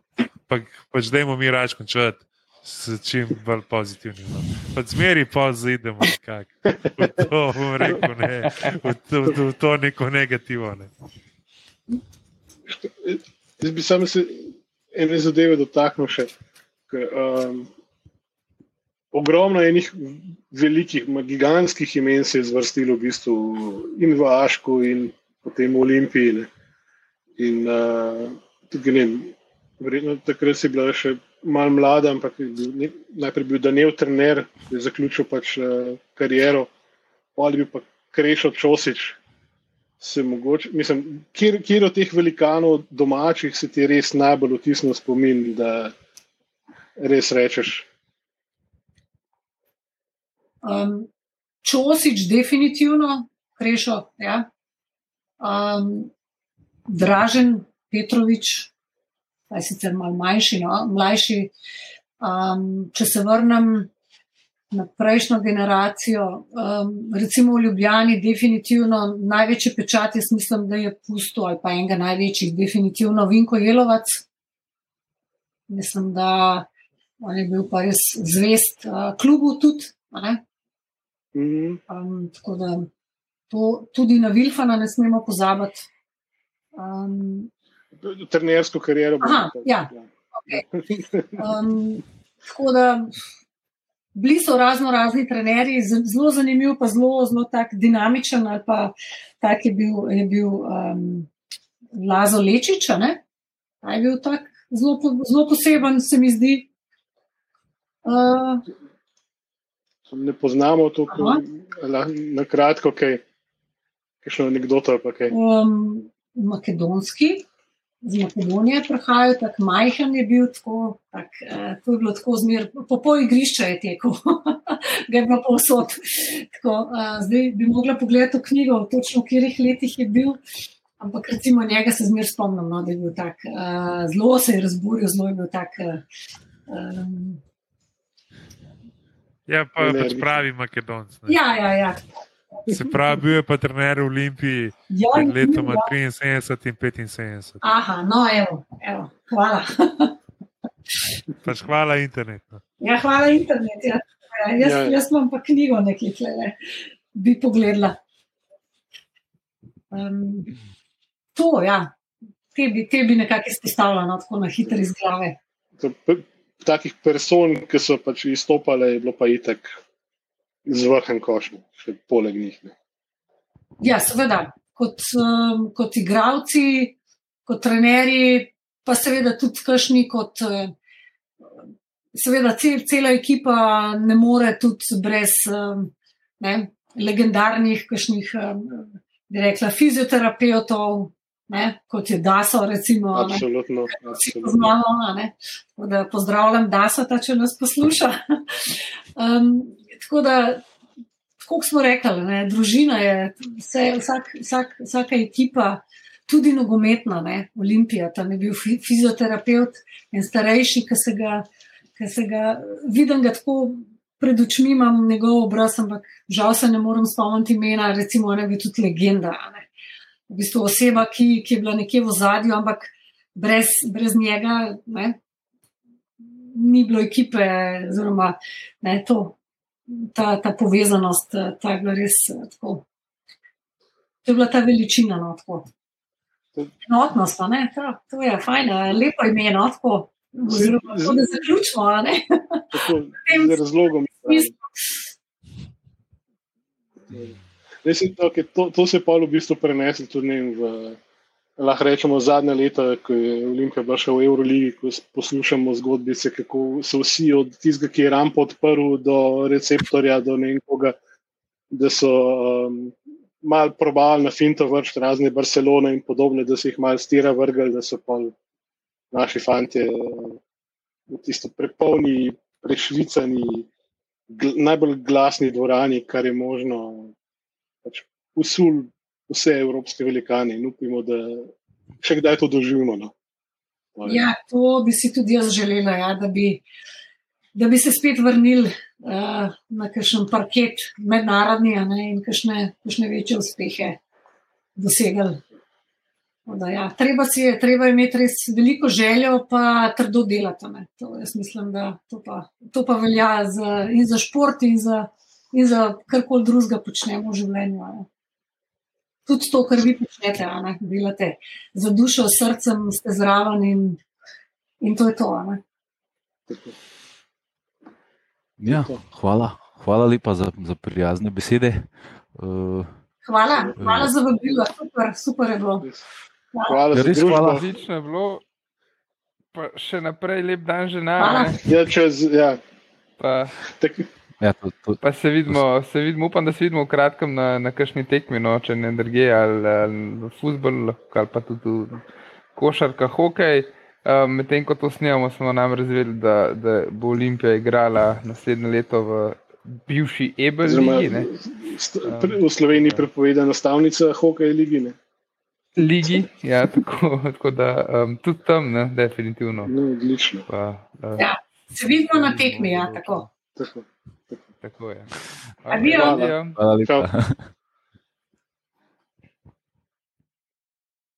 Pa, pač dajmo mi rač končati s čim bolj pozitivnim. No. Pač zmeri pa zaidemo nekako. V to bom rekel, ne. V to, v to neko negativno. Ne. Jaz bi samo se ene zadeve dotaknil še. Ker, um, ogromno enih velikih, gigantskih imen se je zvrstilo v bistvu in v Ašku, in potem v Olimpiji. Ne. In uh, tudi ne vem, verjetno takrat si bila še malo mlada, ampak ne, najprej bil Daniel trener, ki je zaključil pač uh, kariero, ali bil pa Krešo Čosič. Se mogoče, mislim, kjer, kjer od teh velikanov domačih se ti res najbolj vtisnil spomin, da res rečeš, Um, Čosič, definitivno, Krešo. Ja. Um, Dražen Petrovič, ta je sicer malo manjši, no, mlajši. Um, če se vrnem na prejšnjo generacijo, um, recimo v Ljubljani, definitivno največji pečat, jaz mislim, da je pusto ali pa enega največjih, definitivno Vinko Jelovac. Mislim, da on je bil pa res zvest uh, klubu tudi. ne. Mm, Um, tako da to, tudi na Vilfana ne smemo pozabiti. Um, trenersko kariero. bom Aha, rekel. ja. um, tako da bili so razno razni trenerji, zelo zanimiv, pa zelo, zelo tak dinamičen. Ali pa tak je bil, je bil um, Lazo Lečič, ne? Ta je bil tak zelo, zelo poseben, se mi zdi. Uh, Ne poznamo Aha. na kratko, kaj, kakšno anegdoto ali kaj. um, makedonski, iz Makedonije prihajajo, tako majhen je bil, tako, tak, uh, to je bilo tako zmer, po pol igrišča je tekel, *laughs* ga je bilo povsod. Tako, uh, zdaj bi mogla pogledati v knjigo, točno v katerih letih je bil. Ampak recimo njega se zmer spomnim, no, da je bil tak, uh, zelo se je razburil, zelo je bil tak. Uh, um, Ja, pa pač pravi Makedonc. ne. ja, ja, ja. Se pravi, bil je pa trener v Olimpiji ja, med letoma ja. 73 in 75. Aha, no, evo, evo, hvala. *laughs* Pač hvala internetu. Ja, hvala internet. Ja. Ja, jaz, Ja, ja. jaz imam pa knjigo nekaj, tle, bi pogledala. Um, to, ja, te bi, te bi nekako izpostavila, no, tako na hitro iz glave. To Takih person, ki so pač izstopale, je bilo pa itek zvrhen košnja, še poleg njih. Ne. Ja, seveda, kot, um, kot igravci, kot trenerji, pa seveda tudi kašni kot. eh, Seveda, cel, cela ekipa ne more tudi brez um, ne, legendarnih, kakšnih, um, bi rekla, fizioterapeutov, ne, kot je Daso, recimo. ne. Absolutno. vsi absolutno. poznamo. ne. Tako da pozdravljam Dasata, če nas posluša. *laughs* Um, tako da, kot smo rekli, ne, družina je, vse, vsak, vsak, vsaka ekipa, tudi nogometna, ne, Olimpija, tam je bil fi- fizioterapeut in starejši, ki se ga, ki se ga vidim, ga tako pred očmi imam njegov obraz, ampak žal se ne morem spomniti imena, recimo, ona je bil tudi legenda. Ne. V bistvu oseba, ki, ki je bila nekje v zadju, ampak brez, brez njega ne, ni bilo ekipe, oziroma ne, to, ta, ta povezanost, ta je bila res eh, tako. To je bila ta veličina. No, tako. Enotnost, a ne, to, to je fajn, eh, lepo ime, no, tako. Oziroma, da zaključimo. a ne. Tako, z razlogom. *laughs* je, okay, to, to se je pa v bistvu preneslo tudi vem, v lahko rečemo zadnja leta, ko je Olimpija bila še v Euroligi, ko poslušamo zgodbice, kako so vsi od tistega, ki je rampo odprl, do receptorja, do ne vem koga, da so um, mal probali na finto vršiti razne Barcelone in podobne, da so jih mal stira vrgli, da so pa naši fanti v tisto prepolni, prešvicani, gl najbolj glasni dvorani, kar je možno, pač usul vse evropske velikane in upimo, da še kdaj to doživimo. No. Ja, to bi si tudi jaz želela, ja, da, bi, da bi se spet vrnili uh, na kakšen parket mednarodni ne, in kakšne, kakšne večje uspehe dosegali. Da, ja, treba, si, treba imeti res veliko željo, pa trdo delati. To, jaz mislim, da to pa, to pa velja za, in za šport, in za, in za karkoli drugega počnemo v življenju. Ne tudi to, kar vi počnete, ne, delate za dušo, srcem, ste zraven in, in to je to. Ja, hvala. hvala lepa za, za prijazne besede. Uh, hvala, hvala za vabilo, super, super je bilo. Hvala, ja, res hvala. Odlično je bilo. Pa še naprej lep dan, že na. Ja, čez. Ja. Pa, Ja, to, to, pa se vidimo, se vidimo, upam, da se vidimo v kratkem na, na kakšni tekmi, no, če ne energije ali, ali futbol, ali pa tudi košarka, hokej. Um, Medtem ko to snemamo, smo nam razvili, da, da bo Olimpija igrala naslednje leto v bivši Ebel ligi. V Sloveniji je prepovedana stavnica hokej ligi. Ne? Ligi, ja, tako, tako da um, tudi tam, ne, definitivno. No, odlično. Pa, uh, ja, se vidimo na tekmi, ja, tako. tako. Tako je. Adijo. Hvala lepa. *laughs*